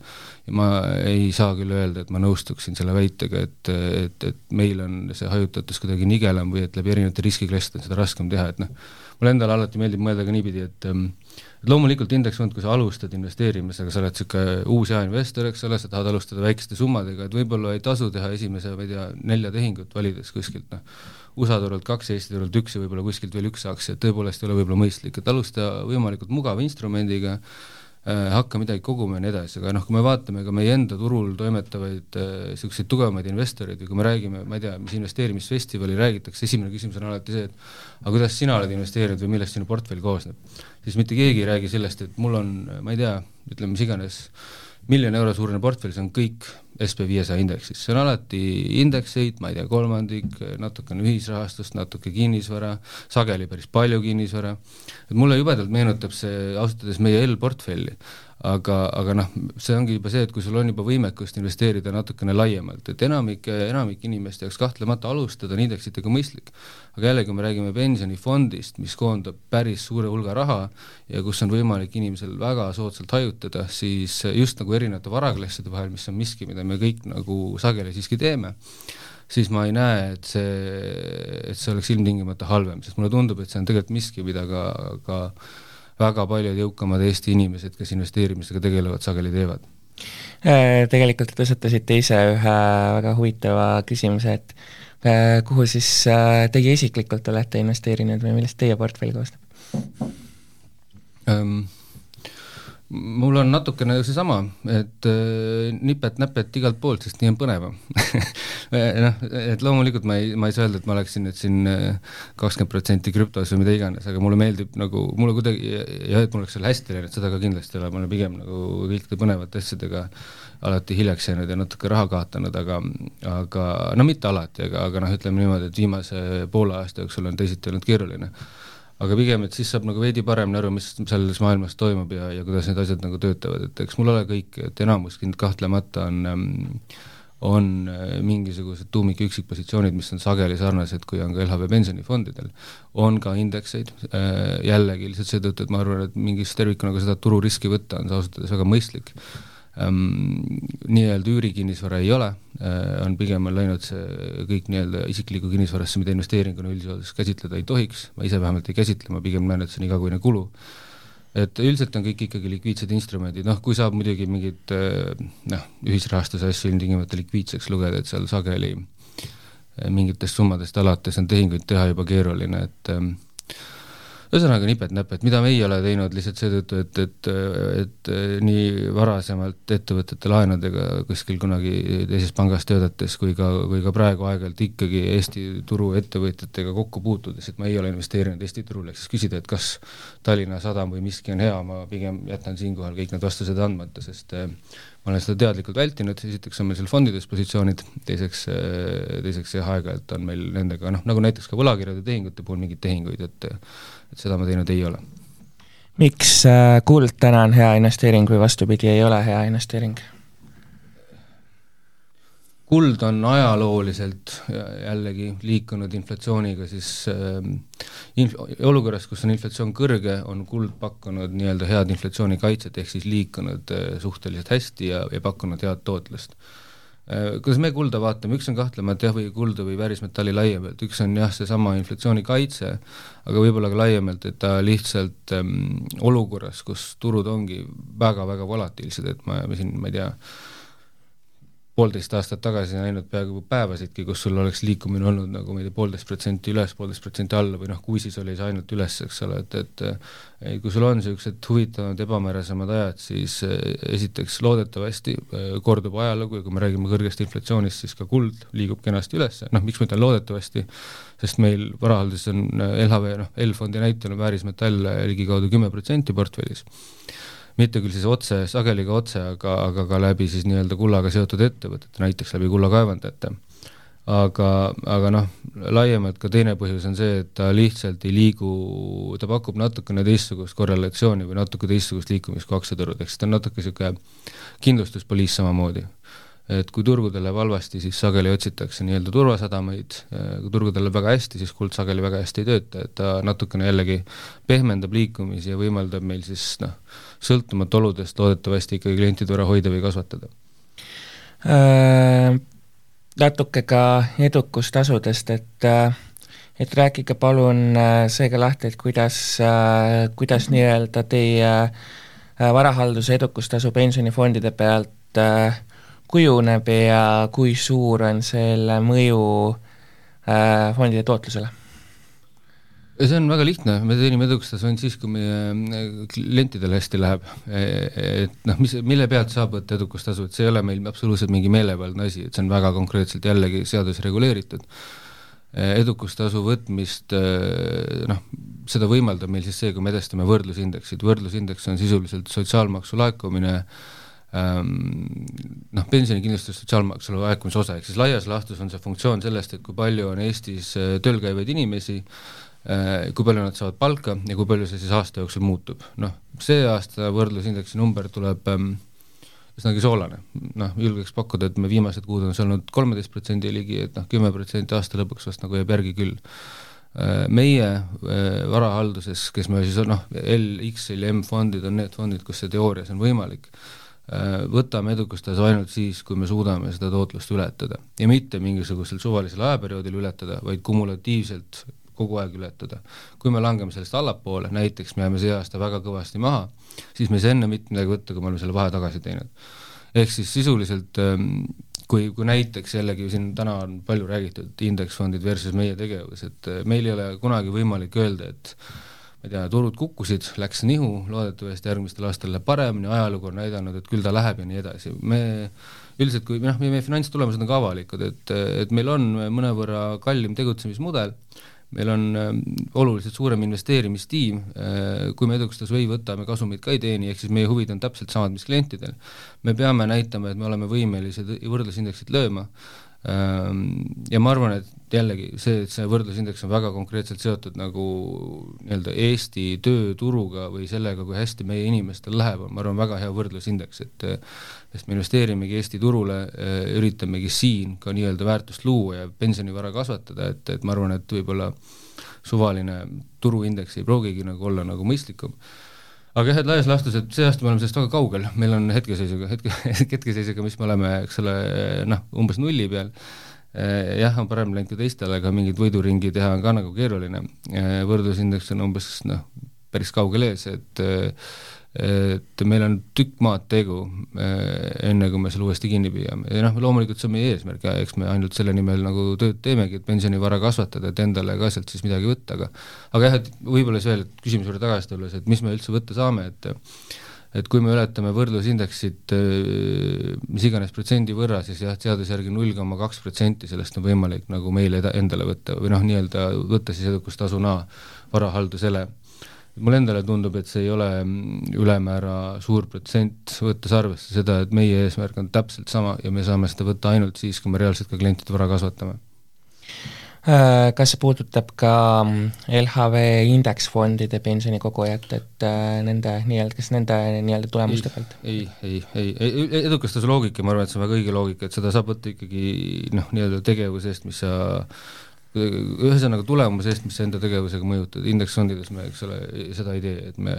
ja ma ei saa küll öelda, et ma nõustuksin selle väitega, et, et, et meil on see hajutatus kuidagi nigelam või et läbi erinevate riskiklasside on seda raskem teha, et noh, mulle endale alati meeldib mõelda ka niipidi, et et loomulikult indeksfond, kui sa alustad investeerimisega, sa oled niisugune uus hea investor, eks ole, sa tahad alustada väikeste summadega, et võib-olla ei tasu teha esimese, ma ei tea, nelja tehingut valides kuskilt, noh, USA turult kaks, Eesti turult üks ja võib-olla kuskilt veel üks aktsia, et tõepoolest ei ole võib-olla mõistlik, et alusta võimalikult mugava instrumendiga, Äh, hakka midagi koguma ja nii edasi, aga noh, kui me vaatame ka meie enda turul toimetavaid niisuguseid äh, tugevamaid investoreid või kui me räägime, ma ei tea, mis investeerimisfestivali räägitakse, esimene küsimus on alati see, et aga kuidas sina oled investeerinud või millest sinu portfell koosneb. siis mitte keegi ei räägi sellest, et mul on, ma ei tea, ütleme mis iganes, miljoni euro suurune portfell, see on kõik SB viiesaja indeksis, see on alati indekseid, ma ei tea, kolmandik, natukene ühisrahastust, natuke kinnisvara, sageli päris palju kinnisvara, et mulle jubedalt meenutab see ausalt öeldes meie L-portfelli, aga, aga noh, see ongi juba see, et kui sul on juba võimekust investeerida natukene laiemalt, et enamik, enamik inimeste jaoks kahtlemata alustada on indeksitega mõistlik. aga jällegi, kui me räägime pensionifondist, mis koondab päris suure hulga raha ja kus on võimalik inimesel väga soodsalt hajutada, siis just nagu erinevate varaklasside vahel, mis on miski, mida me kõik nagu sageli siiski teeme, siis ma ei näe, et see, et see oleks ilmtingimata halvem, sest mulle tundub, et see on tegelikult miski, mida ka, ka väga paljud jõukamad Eesti inimesed, kes investeerimisega tegelevad, sageli teevad. Äh, tegelikult tõstatasite ise ühe väga huvitava küsimuse, et äh, kuhu siis äh, teie isiklikult olete investeerinud või millest teie portfell koosneb um,? Mul on natukene seesama, et äh, nipet-näpet igalt poolt, sest nii on põnevam noh, et loomulikult ma ei, ma ei saa öelda, et ma oleksin nüüd siin äh, kakskümmend protsenti krüptos või mida iganes, aga mulle meeldib nagu, mulle kuidagi, ja et mul oleks seal hästi läinud, seda ka kindlasti ei ole, ma olen pigem nagu kõikide põnevate asjadega alati hiljaks jäänud ja natuke raha kaotanud, aga aga no mitte alati, aga, aga noh, ütleme niimoodi, et viimase poole aasta jooksul on teisiti olnud keeruline aga pigem, et siis saab nagu veidi paremini aru, mis selles maailmas toimub ja, ja kuidas need asjad nagu töötavad, et eks mul ole kõik, et enamus kind kahtlemata on ähm, on äh, mingisugused tuumik- ja üksikpositsioonid, mis on sageli sarnased, kui on ka LHV pensionifondidel. on ka indekseid, äh, jällegi lihtsalt seetõttu, et ma arvan, et mingis tervikuna ka seda tururiski võtta on ausalt öeldes väga mõistlik nii-öelda üürikinnisvara ei ole äh,, on pigem on läinud see kõik nii-öelda isiklikku kinnisvarasse, mida investeeringuna üldjoontes käsitleda ei tohiks, ma ise vähemalt ei käsitle, ma pigem näen, et see on igakuine kulu. et üldiselt on kõik ikkagi likviidsed instrumendid, noh kui saab muidugi mingid äh, noh, ühisrahastuse asju ilmtingimata likviidseks lugeda, et seal sageli äh, mingitest summadest alates on tehinguid teha juba keeruline, et äh, ühesõnaga nipet-näpet, mida me ei ole teinud lihtsalt seetõttu, et, et, et nii varasemalt ettevõtete laenudega kuskil kunagi teises pangas töötades kui ka, kui ka praegu aeg-ajalt ikkagi Eesti turu ettevõtjatega kokku puutudes, et ma ei ole investeerinud Eesti turule, ehk siis küsida, et kas Tallinna Sadam või miski on hea, ma pigem jätan siinkohal kõik need vastused andmata, sest ma olen seda teadlikult vältinud, esiteks on meil seal fondides positsioonid, teiseks, eh, teiseks jah, aeg-ajalt on meil nendega noh, nagu näiteks ka võlakirjade tehingute puhul mingeid tehinguid, et et seda ma teinud ei ole. miks äh, kuld täna on hea investeering või vastupidi, ei ole hea investeering? Kuld on ajalooliselt jällegi liikunud inflatsiooniga siis äh, inf-, olukorras, kus on inflatsioon kõrge, on kuld pakkunud nii-öelda head inflatsioonikaitset, ehk siis liikunud äh, suhteliselt hästi ja, ja pakkunud head tootlust. Äh, Äh, kuidas me kulda vaatame, üks on kahtlemata jah, või kulda või väärismetalli laiemalt, üks on jah, seesama inflatsiooni kaitse, aga võib-olla ka laiemalt, et ta lihtsalt ähm, olukorras, kus turud ongi väga-väga volatiilsed, et ma, me siin, ma ei tea, poolteist aastat tagasi näinud peaaegu päevasidki, kus sul oleks liikumine olnud nagu ma ei tea, poolteist protsenti üles, poolteist protsenti alla või noh, kui siis oli see ainult üles, eks ole, et, et kui sul on niisugused huvitavad ebamärasemad ajad, siis eh, esiteks loodetavasti eh, kordub ajalugu ja kui me räägime kõrgest inflatsioonist, siis ka kuld liigub kenasti üles, noh, miks ma ütlen loodetavasti, sest meil varahalduses on eh, LHV, noh, L-fondi näitel on väärismetall ligikaudu kümme protsenti portfellis mitte küll siis otse, sageli ka otse, aga, aga ka läbi siis nii-öelda kullaga seotud ettevõtete, näiteks läbi kullakaevandajate. aga, aga noh, laiemalt ka teine põhjus on see, et ta lihtsalt ei liigu, ta pakub natukene teistsugust korrelatsiooni või natuke teistsugust liikumist kui aktsiaturud, ehk siis ta on natuke niisugune kindlustuspoliis samamoodi et kui turgudel läheb halvasti, siis sageli otsitakse nii-öelda turvasadamaid, kui turgudel läheb väga hästi, siis kuld sageli väga hästi ei tööta, et ta natukene jällegi pehmendab liikumisi ja võimaldab meil siis noh, sõltumata oludest loodetavasti ikkagi klientide vara hoida või kasvatada äh,. Natuke ka edukustasudest, et äh, et rääkige palun äh, seega lahti, et kuidas, äh, kuidas nii-öelda teie varahalduse edukustasu pensionifondide pealt äh, kujuneb ja kui suur on selle mõju äh, fondide tootlusele? see on väga lihtne, me teenime edukustasu ainult siis, kui meie äh, klientidel hästi läheb. E, et noh, mis, mille pealt saab võtta edukustasu, et see ei ole meil absoluutselt mingi meelevaldne asi, et see on väga konkreetselt jällegi seaduses reguleeritud. E, edukustasu võtmist noh, seda võimaldab meil siis see, kui me edestame võrdlusindeksid, võrdlusindeks on sisuliselt sotsiaalmaksu laekumine äh, noh, pensionikindlustus sotsiaalmaksu laekumise osa, ehk siis laias laastus on see funktsioon sellest, et kui palju on Eestis äh, tööl käivaid inimesi, äh, kui palju nad saavad palka ja kui palju see siis aasta jooksul muutub. noh, see aasta võrdlusindeksi number tuleb ähm, üsnagi soolane, noh, julgeks pakkuda, et me viimased kuud on see olnud kolmeteist protsendi ligi, et noh, kümme protsenti aasta lõpuks vast nagu jääb järgi küll. Äh, meie varahalduses, kes me siis noh, L, X-il ja M-fondid on need fondid, kus see teoorias on võimalik, võtame edukustasu ainult siis, kui me suudame seda tootlust ületada ja mitte mingisugusel suvalisel ajaperioodil ületada, vaid kumulatiivselt kogu aeg ületada. kui me langeme sellest allapoole, näiteks me jääme see aasta väga kõvasti maha, siis me ei saa enne mitte midagi võtta, kui me oleme selle vahe tagasi teinud. ehk siis sisuliselt ähm, kui, kui näiteks jällegi siin täna on palju räägitud indeksfondid versus meie tegevus, et äh, meil ei ole kunagi võimalik öelda, et ma ei tea, turud kukkusid, läks nihu, loodetavasti järgmistel aastatel läheb paremini, ajalugu on näidanud, et küll ta läheb ja nii edasi, me üldiselt kui noh, meie finantstulemused on ka avalikud, et, et meil on mõnevõrra kallim tegutsemismudel, meil on äh, oluliselt suurem investeerimistiim äh,, kui me edukustasu ei võta, me kasumit ka ei teeni, ehk siis meie huvid on täpselt samad, mis klientidel. me peame näitama, et me oleme võimelised võrdlusindeksit lööma äh,, ja ma arvan, et jällegi see, et see võrdlusindeks on väga konkreetselt seotud nagu nii-öelda Eesti tööturuga või sellega, kui hästi meie inimestel läheb, on ma arvan, väga hea võrdlusindeks, et sest me investeerimegi Eesti turule, üritamegi siin ka nii-öelda väärtust luua ja pensionivara kasvatada, et, et ma arvan, et võib-olla suvaline turuindeks ei pruugigi nagu olla nagu mõistlikum aga jah, et laias laastus, et see aasta me oleme sellest väga kaugel, meil on hetkeseisuga, hetke, hetkeseisuga, mis me oleme, eks ole, noh, umbes nulli peal Eh, jah, on parem läinud kui teistel, aga mingit võiduringi teha on ka nagu keeruline. Eh, võrdlusindeks on umbes noh, päris kaugel ees, et et meil on tükk maad tegu, eh, enne kui me selle uuesti kinni püüame ja noh, loomulikult see on meie eesmärk ja eks me ainult selle nimel nagu tööd teemegi, et pensionivara kasvatada, et endale ka sealt siis midagi võtta, aga aga jah, et võib-olla siis veel küsimuse juurde tagasi tulles, et mis me üldse võtta saame, et et kui me ületame võrdlusindeksit äh, mis iganes protsendi võrra, siis jah, seaduse järgi null koma kaks protsenti sellest on võimalik nagu meile endale võtta või noh, nii-öelda võtta siis edukustasuna varahaldusele. Mulle endale tundub, et see ei ole ülemäära suur protsent, võttes arvesse seda, et meie eesmärk on täpselt sama ja me saame seda võtta ainult siis, kui me reaalselt ka klientide vara kasvatame Äh, kas see puudutab ka mm, LHV indeksfondide pensionikogujat, et äh, nende nii-öelda, kas nende nii-öelda tulemuste pealt? ei, ei, ei, ei, edukustasu loogika, ma arvan, et see on väga õige loogika, et seda saab võtta ikkagi noh, nii-öelda tegevuse eest, mis sa ühesõnaga tulemuse eest, mis sa enda tegevusega mõjutad, indeksfondides me, eks ole, seda ei tee, et me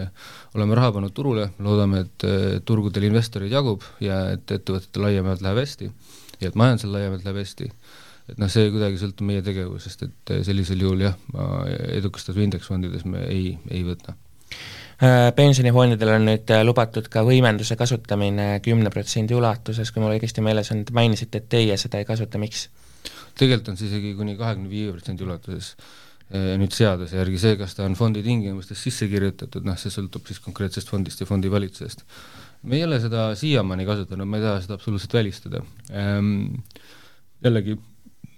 oleme raha pannud turule, loodame, et turgudel investoreid jagub ja et ettevõtetel laiemalt läheb hästi ja et majandusel laiemalt läheb hästi et noh, see kuidagi sõltub meie tegevusest, et sellisel juhul jah, edukustasu indeksfondides me ei, ei võta äh, pensionifondidel on nüüd äh, lubatud ka võimenduse kasutamine kümne protsendi ulatuses, kui mul õigesti meeles on, te mainisite, et teie seda ei kasuta, miks? Tegelikult on see isegi kuni kahekümne viie protsendi ulatuses äh, nüüd seaduse järgi, see, kas ta on fondi tingimustes sisse kirjutatud, noh, see sõltub siis konkreetsest fondist ja fondi valitsejast. me ei ole seda siiamaani kasutanud, ma ei taha seda absoluutselt välistada ehm,. jällegi,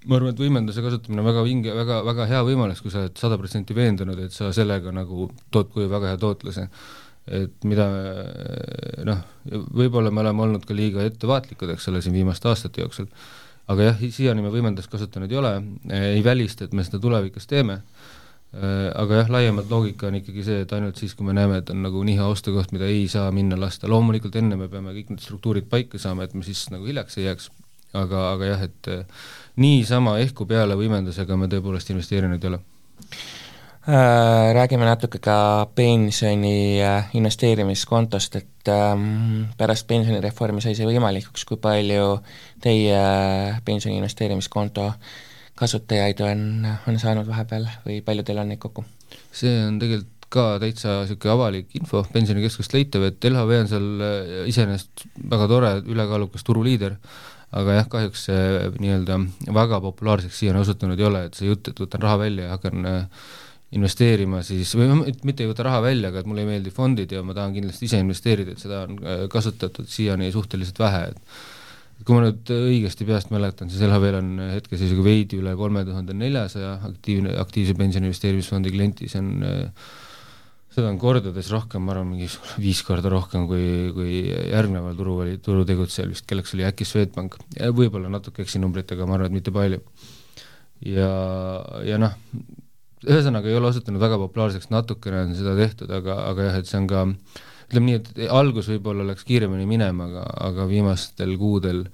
ma arvan, et võimenduse kasutamine on väga vinge, väga, väga hea võimalus, kui sa oled sada protsenti veendunud, et sa sellega nagu tood koju väga hea tootluse. et mida noh, võib-olla me oleme olnud ka liiga ettevaatlikud, eks ole, siin viimaste aastate jooksul, aga jah, siiani me võimendust kasutanud ei ole, ei välista, et me seda tulevikus teeme, aga jah, laiemalt loogika on ikkagi see, et ainult siis, kui me näeme, et on nagu nihe ostukoht, mida ei saa minna lasta, loomulikult enne me peame kõik need struktuurid paika saama, et me siis nagu hiljaks ei jääks, aga, aga jah, et niisama ehku peale võimendusega me tõepoolest investeerinud ei ole. Äh, räägime natuke ka pensioni äh, investeerimiskontost, et ähm, pärast pensionireformi sai see võimalikuks, kui palju teie äh, pensioni investeerimiskonto kasutajaid on, on saanud vahepeal või palju teil on neid kokku? see on tegelikult ka täitsa niisugune avalik info, Pensionikeskust leitav, et LHV on seal iseenesest väga tore, ülekaalukas turuliider, aga jah, kahjuks see nii-öelda väga populaarseks siiani osutunud ei ole, et see jutt, et võtan raha välja ja hakkan äh, investeerima siis, või mitte ei võta raha välja, aga et mulle ei meeldi fondid ja ma tahan kindlasti ise investeerida, et seda on äh, kasutatud siiani suhteliselt vähe, et kui ma nüüd õigesti peast mäletan, siis LHV-l on hetkeseisuga veidi üle kolme tuhande neljasaja aktiivne, aktiivse pensioni investeerimisfondi klienti, see on äh, seda on kordades rohkem, ma arvan, mingi viis korda rohkem kui, kui järgneval turu oli, turutegutsejal vist, kelleks oli äkki Swedbank. võib-olla natuke eksin numbritega, ma arvan, et mitte palju. ja, ja noh, ühesõnaga ei ole osutunud väga populaarseks, natukene on seda tehtud, aga, aga jah, et see on ka ütleme nii, et algus võib-olla läks kiiremini minema, aga, aga viimastel kuudel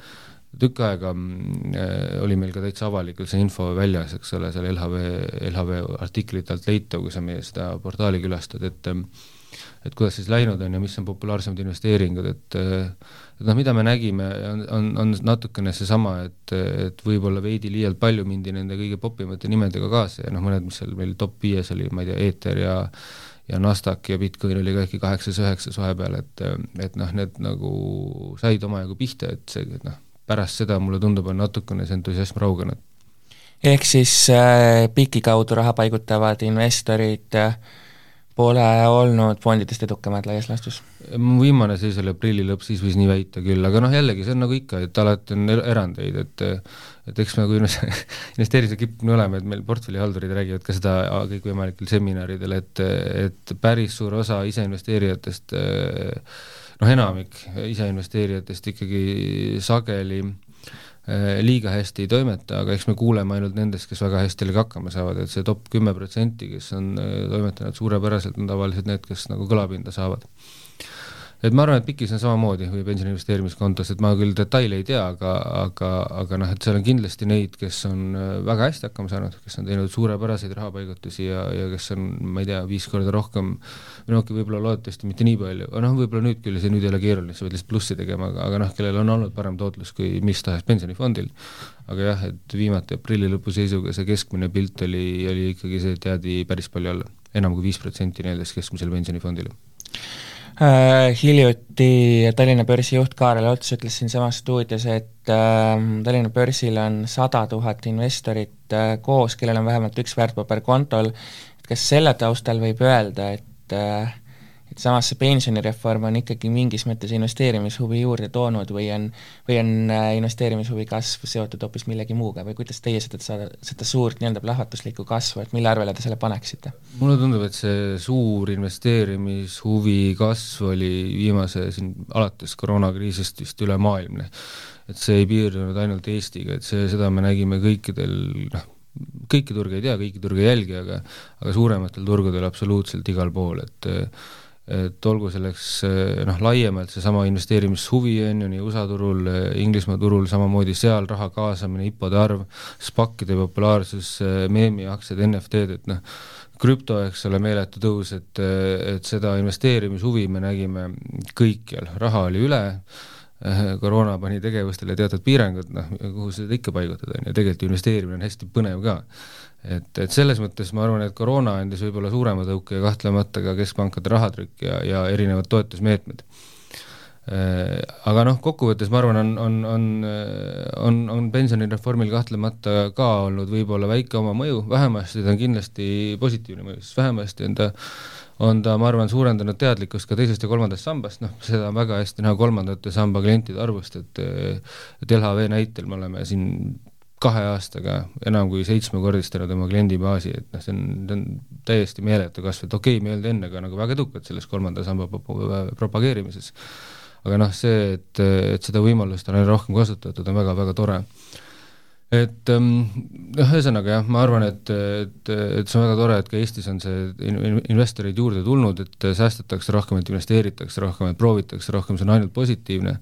tükk aega äh, oli meil ka täitsa avalikult see info väljas, eks ole, seal LHV, LHV artiklite alt leitav, kui sa meie seda portaali külastad, et et kuidas siis läinud on ja mis on populaarsemad investeeringud, et et noh, mida me nägime, on, on, on natukene seesama, et, et võib-olla veidi liialt palju mindi nende kõige popimate nimedega kaasa ja noh, mõned, mis seal meil top viies oli, ma ei tea, Eeter ja ja Nasdaq ja Bitcoin oli ka äkki kaheksas-üheksas vahepeal, et et noh, need nagu said omajagu pihta, et see, et noh, pärast seda mulle tundub, on natukene see entusiasm raugenud. ehk siis äh, PIK-i kaudu raha paigutavad investorid äh, pole olnud fondidest edukamad laias laastus? viimane seis oli aprilli lõpp, siis võis nii väita küll, aga noh, jällegi see on nagu ikka, et alati on er-, erandeid, et et eks me, kui investeerimise kippunud oleme, et meil portfellihaldurid räägivad ka seda kõikvõimalikel seminaridel, et, et päris suur osa iseinvesteerijatest noh, enamik iseinvesteerijatest ikkagi sageli liiga hästi ei toimeta, aga eks me kuuleme ainult nendest, kes väga hästi sellega hakkama saavad, et see top kümme protsenti, kes on äh, toimetanud suurepäraselt, on tavaliselt need, kes nagu kõlapinda saavad et ma arvan, et PIK-is on samamoodi või pensioni investeerimiskontos, et ma küll detaile ei tea, aga, aga, aga noh, et seal on kindlasti neid, kes on äh, väga hästi hakkama saanud, kes on teinud suurepäraseid rahapaigutusi ja, ja kes on, ma ei tea, viis korda rohkem, või noh, võib-olla loodetavasti mitte nii palju, noh, võib-olla nüüd küll, see nüüd ei ole keeruline, sa pead lihtsalt plussi tegema, aga, aga noh, kellel on olnud parem tootlus kui mis tahes pensionifondil, aga jah, et viimati aprilli lõpu seisuga see keskmine pilt oli, oli ikkagi see, et jäädi päris palju alla, enam kui viis protsenti nii-öelda keskmisele pensionifondile hiljuti Tallinna börsi juht Kaarel Ots ütles siinsamas stuudios, et äh, Tallinna börsil on sada tuhat investorit äh, koos, kellel on vähemalt üks väärtpaber kontol, et kas selle taustal võib öelda, et äh, et samas see pensionireform on ikkagi mingis mõttes investeerimishuvi juurde toonud või on, või on äh, investeerimishuvi kasv seotud hoopis millegi muuga või kuidas teie seda, seda, seda suurt nii-öelda plahvatuslikku kasvu, et mille arvele te selle paneksite? mulle tundub, et see suur investeerimishuvi kasv oli viimase siin, alates koroonakriisist vist ülemaailmne. et see ei piirdunud ainult Eestiga, et see, seda me nägime kõikidel noh, kõiki turge ei tea, kõiki turge ei jälgi, aga aga suurematel turgudel absoluutselt igal pool, et et olgu selleks eh, noh, laiemalt seesama investeerimishuvi on ju nii USA turul, eh, Inglismaa turul, samamoodi seal raha kaasamine, IPO-de arv, SPAC-ide populaarsus, eh, meemiaktsiad, NFT-d, et noh, krüpto, eks ole, meeletu tõus, et, et seda investeerimishuvi me nägime kõikjal, raha oli üle, koroona pani tegevustele teatud piirangud, noh, kuhu seda ikka paigutada, on ju, tegelikult investeerimine on hästi põnev ka. Et, et selles mõttes ma arvan, et koroona andis võib-olla suurema tõuke ja kahtlemata ka keskpankade rahatrükk ja, ja erinevad toetusmeetmed. Äh, aga noh, kokkuvõttes ma arvan, on, on, on, on, on pensionireformil kahtlemata ka olnud võib-olla väike oma mõju, vähemasti ta on kindlasti positiivne mõju, sest vähemasti on ta on ta, ma arvan, suurendanud teadlikkust ka teisest ja kolmandast sambast, noh, seda on väga hästi näha kolmandate samba klientide arvust, et et LHV näitel me oleme siin kahe aastaga enam kui seitsmekordistanud oma kliendibaasi, et noh, see on, see on täiesti meeletu kasv, et okei okay,, me ei olnud enne ka nagu väga edukad selles kolmanda samba propageerimises, aga noh, see, et, et seda võimalust on aina rohkem kasutatud, on väga-väga tore. Et ähm, noh, ühesõnaga jah, ma arvan, et, et, et see on väga tore, et ka Eestis on see in-, investoreid juurde tulnud, et säästetakse rohkem, et investeeritakse rohkem, et proovitakse rohkem, see on ainult positiivne.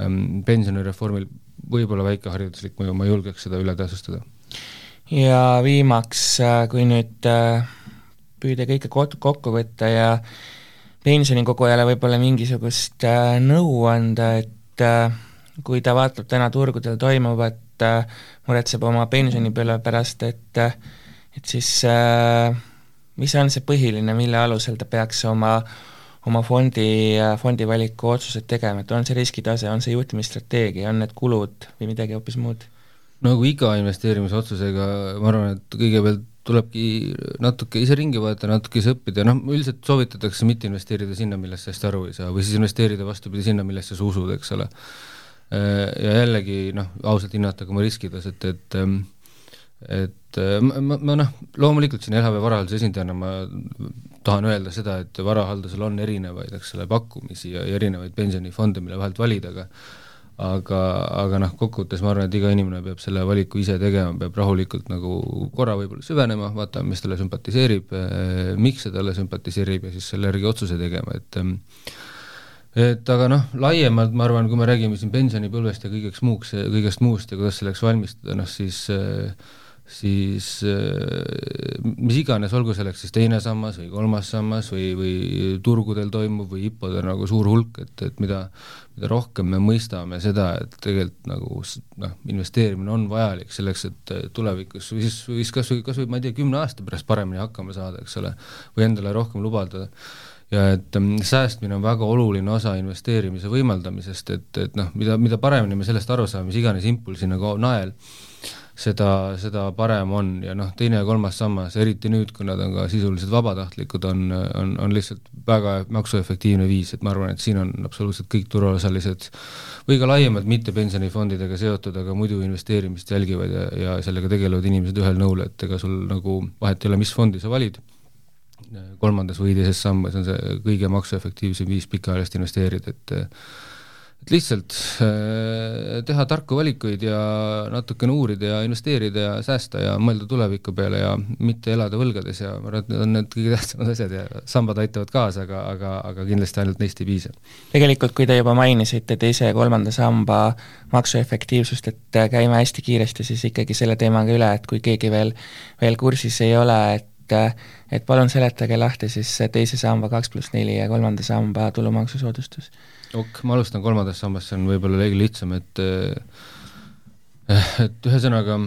Ähm, pensionireformil võib-olla väike hariduslik mõju, ma julgeks seda üle tähtsustada. ja viimaks, äh, kui nüüd äh, püüda kõike kokku võtta ja pensionikogujale võib-olla mingisugust äh, nõu anda, et kui ta vaatab täna turgudel toimuvat, muretseb oma pensionipõlve pärast, et et siis mis on see põhiline, mille alusel ta peaks oma oma fondi, fondi valiku otsused tegema, et on see riskitase, on see juhtimisstrateegia, on need kulud või midagi hoopis muud? nagu iga investeerimisotsusega ma arvan, et kõigepealt tulebki natuke ise ringi vaadata, natuke ise õppida, noh üldiselt soovitatakse mitte investeerida sinna, millest sa hästi aru ei saa, või siis investeerida vastupidi sinna, millesse sa usud, eks ole. Ja jällegi noh, ausalt hinnata ka oma riskitaset, et et ma, ma, ma noh, loomulikult siin LHV varahalduse esindajana ma tahan öelda seda, et varahaldusel on erinevaid, eks ole, pakkumisi ja, ja erinevaid pensionifonde, mille vahelt valida, aga aga, aga noh, kokkuvõttes ma arvan, et iga inimene peab selle valiku ise tegema, peab rahulikult nagu korra võib-olla süvenema, vaatama, mis talle sümpatiseerib eh,, miks see talle sümpatiseerib ja siis selle järgi otsuse tegema, et et aga noh, laiemalt ma arvan, kui me räägime siin pensionipõlvest ja kõigeks muuks, kõigest muust ja kuidas selleks valmistuda, noh siis äh, siis äh, mis iganes, olgu selleks siis teine sammas või kolmas sammas või, või turgudel toimuv või IPO-del nagu suur hulk, et, et mida, mida rohkem me mõistame seda, et tegelikult nagu noh, investeerimine on vajalik selleks, et tulevikus või siis, või siis kas või, kas või ma ei tea, kümne aasta pärast paremini hakkama saada, eks ole, või endale rohkem lubada ja et ähm, säästmine on väga oluline osa investeerimise võimaldamisest, et, et noh, mida, mida paremini me sellest aru saame, mis iganes impulsi nagu nael, seda, seda parem on. Ja noh, teine ja kolmas sammas, eriti nüüd, kui nad on ka sisuliselt vabatahtlikud, on, on, on lihtsalt väga maksuefektiivne viis, et ma arvan, et siin on absoluutselt kõik turuosalised või ka laiemalt mitte pensionifondidega seotud, aga muidu investeerimist jälgivad ja, ja sellega tegelevad inimesed ühel nõul, et ega sul nagu vahet ei ole, mis fondi sa valid, kolmandas või teises sambas on see kõige maksuefektiivsem viis pikaajalist investeerida, et et lihtsalt äh, teha tarku valikuid ja natukene uurida ja investeerida ja säästa ja mõelda tuleviku peale ja mitte elada võlgades ja ma arvan, et need on need kõige tähtsamad asjad ja sambad aitavad kaasa, aga, aga, aga kindlasti ainult neist ei piisa. tegelikult, kui te juba mainisite teise ja kolmanda samba maksuefektiivsust, et käime hästi kiiresti siis ikkagi selle teemaga üle, et kui keegi veel, veel kursis ei ole, et et palun seletage lahti siis teise samba kaks pluss neli ja kolmanda samba tulumaksusoodustus. Ok, ma alustan kolmandast sambast, see on võib-olla kõige lihtsam, et eh, et ühesõnaga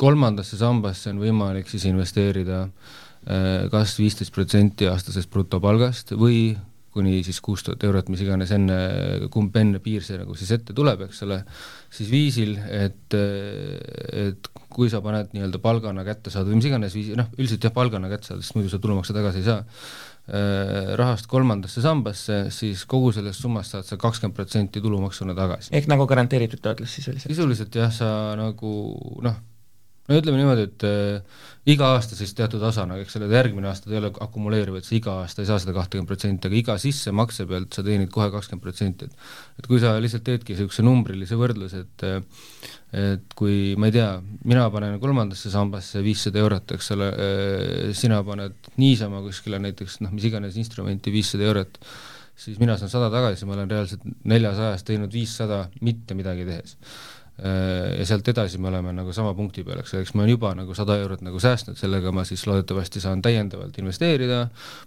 kolmandasse sambasse on võimalik siis investeerida eh, kas viisteist protsenti aastasest brutopalgast või kuni siis kuus tuhat eurot, mis iganes enne, kumb enne piir see nagu siis ette tuleb, eks ole, siis viisil, et, et kui sa paned nii-öelda palgana kätte saada või mis iganes viisi, noh, üldiselt jah, palgana kätte saada, sest muidu sa tulumaksu tagasi ei saa Äh, rahast kolmandasse sambasse, siis kogu sellest summast saad sa kakskümmend protsenti tulumaksuna tagasi. ehk nagu garanteeritud tootlus sisuliselt? sisuliselt jah, sa nagu noh, no ütleme niimoodi, et äh, iga aasta siis teatud osana, eks ole, järgmine aasta ta ei ole akumuleeriv, et sa iga aasta ei saa seda kahtekümmet protsenti, aga iga sissemakse pealt sa teenid kohe kakskümmend protsenti, et et kui sa lihtsalt teedki niisuguse numbrilise võrdluse, et äh, et kui ma ei tea, mina panen kolmandasse sambasse viissada eurot, eks ole, äh, sina paned niisama kuskile näiteks noh, mis iganes instrumenti viissada eurot, siis mina saan sada tagasi, ma olen reaalselt neljasajast teinud viissada mitte midagi tehes ja sealt edasi me oleme nagu sama punkti peal, eks, eks ma olen juba nagu sada eurot nagu säästnud, sellega ma siis loodetavasti saan täiendavalt investeerida,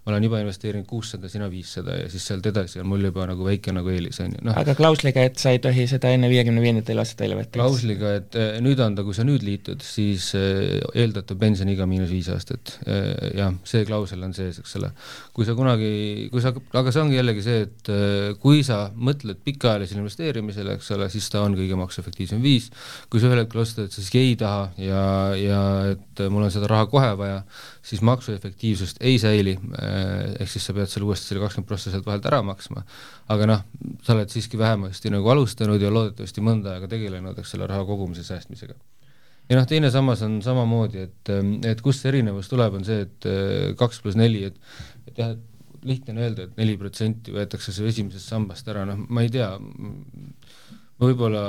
ma olen juba investeerinud kuussada, sina viissada ja siis sealt edasi on mul juba nagu väike nagu eelis, on ju, noh. aga klausliga, et sa ei tohi seda enne viiekümne viiendat eluaastat välja võtta? klausliga, et äh, nüüd anda, kui sa nüüd liitud, siis äh, eeldatav pensioniiga miinus viis aastat. jah, see klausel on sees, eks ole. kui sa kunagi, kui sa, aga see ongi jällegi see, et kui sa mõtled pikaajalisele investeerimisele, eks ole, siis ta on kõige maksuefektiivsem viis, kui sa ühel hetkel otsustad, et sa siiski ei taha ja, ja et mul on seda raha kohe vaja, siis maksuefektiivsust ei säili, eh, ehk siis sa pead selle uuesti selle kakskümmend prossa sealt vahelt ära maksma. aga noh, sa oled siiski vähemasti nagu alustanud ja loodetavasti mõnda aega tegelenud, eks selle raha kogumise säästmisega ja noh, teine sammas on samamoodi, et, et kust see erinevus tuleb, on see, et eh, kaks pluss neli, et et jah, et lihtne on öelda et neli protsenti võetakse su esimesest sambast ära, noh, ma ei tea, võib-olla,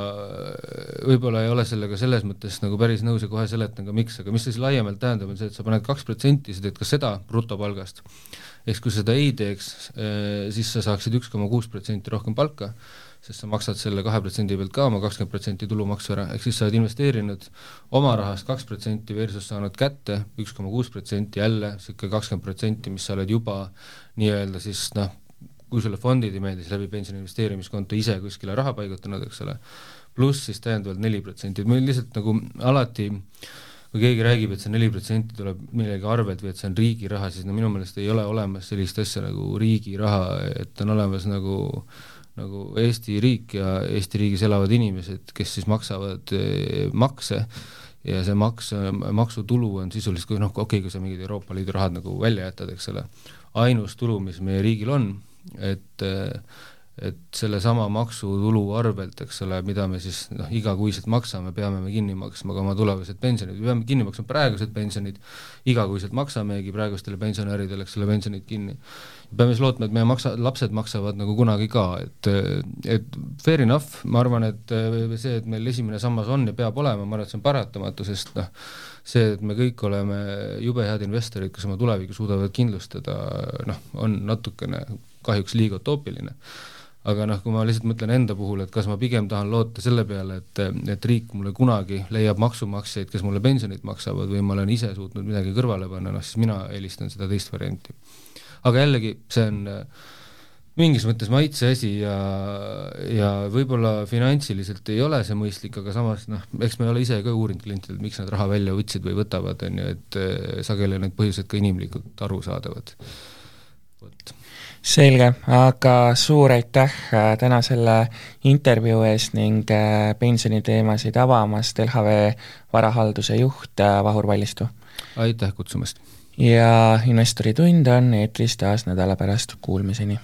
võib-olla ei ole sellega selles mõttes nagu päris nõus ja kohe seletan ka miks, aga mis see siis laiemalt tähendab, on see, et sa paned kaks protsenti, sa teed ka seda brutopalgast, ehk kui sa seda ei teeks, eh, siis sa saaksid üks koma kuus protsenti rohkem palka, sest sa maksad selle kahe protsendi pealt ka oma kakskümmend protsenti tulumaksu ära, ehk siis sa oled investeerinud oma rahast kaks protsenti versus saanud kätte üks koma kuus protsenti, jälle niisugune kakskümmend protsenti, mis sa oled juba nii-öelda siis noh, kui sulle fondid ei meeldi, siis läbi pensioni investeerimiskonto ise kuskile raha paigutanud, eks ole, pluss siis täiendavalt neli protsenti, et meil lihtsalt nagu alati kui keegi räägib, et see neli protsenti tuleb millegi arvelt või et see on riigi raha, siis no minu meelest ei ole olemas sellist asja nagu riigi raha, et on olemas nagu nagu Eesti riik ja Eesti riigis elavad inimesed, kes siis maksavad eh, makse ja see maks, maksutulu on sisuliselt, kui noh, okei okay,, kui sa mingid Euroopa Liidu rahad nagu välja jätad, eks ole, ainus tulu, mis meie riigil on, et et sellesama maksutulu arvelt, eks ole, mida me siis noh, igakuiselt maksame, peame me kinni maksma ka oma tulevased pensionid, me peame kinni maksma praegused pensionid, igakuiselt maksamegi praegustele pensionäridele, eks ole, pensionid kinni. peame siis lootma, et meie maksa, lapsed maksavad nagu kunagi ka, et et fair enough, ma arvan, et see, et meil esimene sammas on ja peab olema, ma arvan, et see on paratamatu, sest noh, see, et me kõik oleme jube head investorid, kes oma tulevikku suudavad kindlustada, noh, on natukene kahjuks liiga utoopiline. aga noh, kui ma lihtsalt mõtlen enda puhul, et kas ma pigem tahan loota selle peale, et, et riik mulle kunagi leiab maksumaksjaid, kes mulle pensionit maksavad, või ma olen ise suutnud midagi kõrvale panna, noh siis mina eelistan seda teist varianti. aga jällegi, see on mingis mõttes maitse asi ja, ja võib-olla finantsiliselt ei ole see mõistlik, aga samas noh, eks me ole ise ka uurinud klientidelt, miks nad raha välja võtsid või võtavad, on ju, et sageli on need põhjused ka inimlikult arusaadavad. vot selge, aga suur aitäh äh, täna selle intervjuu eest ning äh, pensioniteemasid avamast, LHV varahalduse juht äh, Vahur Vallistu! aitäh kutsumast! ja Investori tund on eetris taas nädala pärast, kuulmiseni!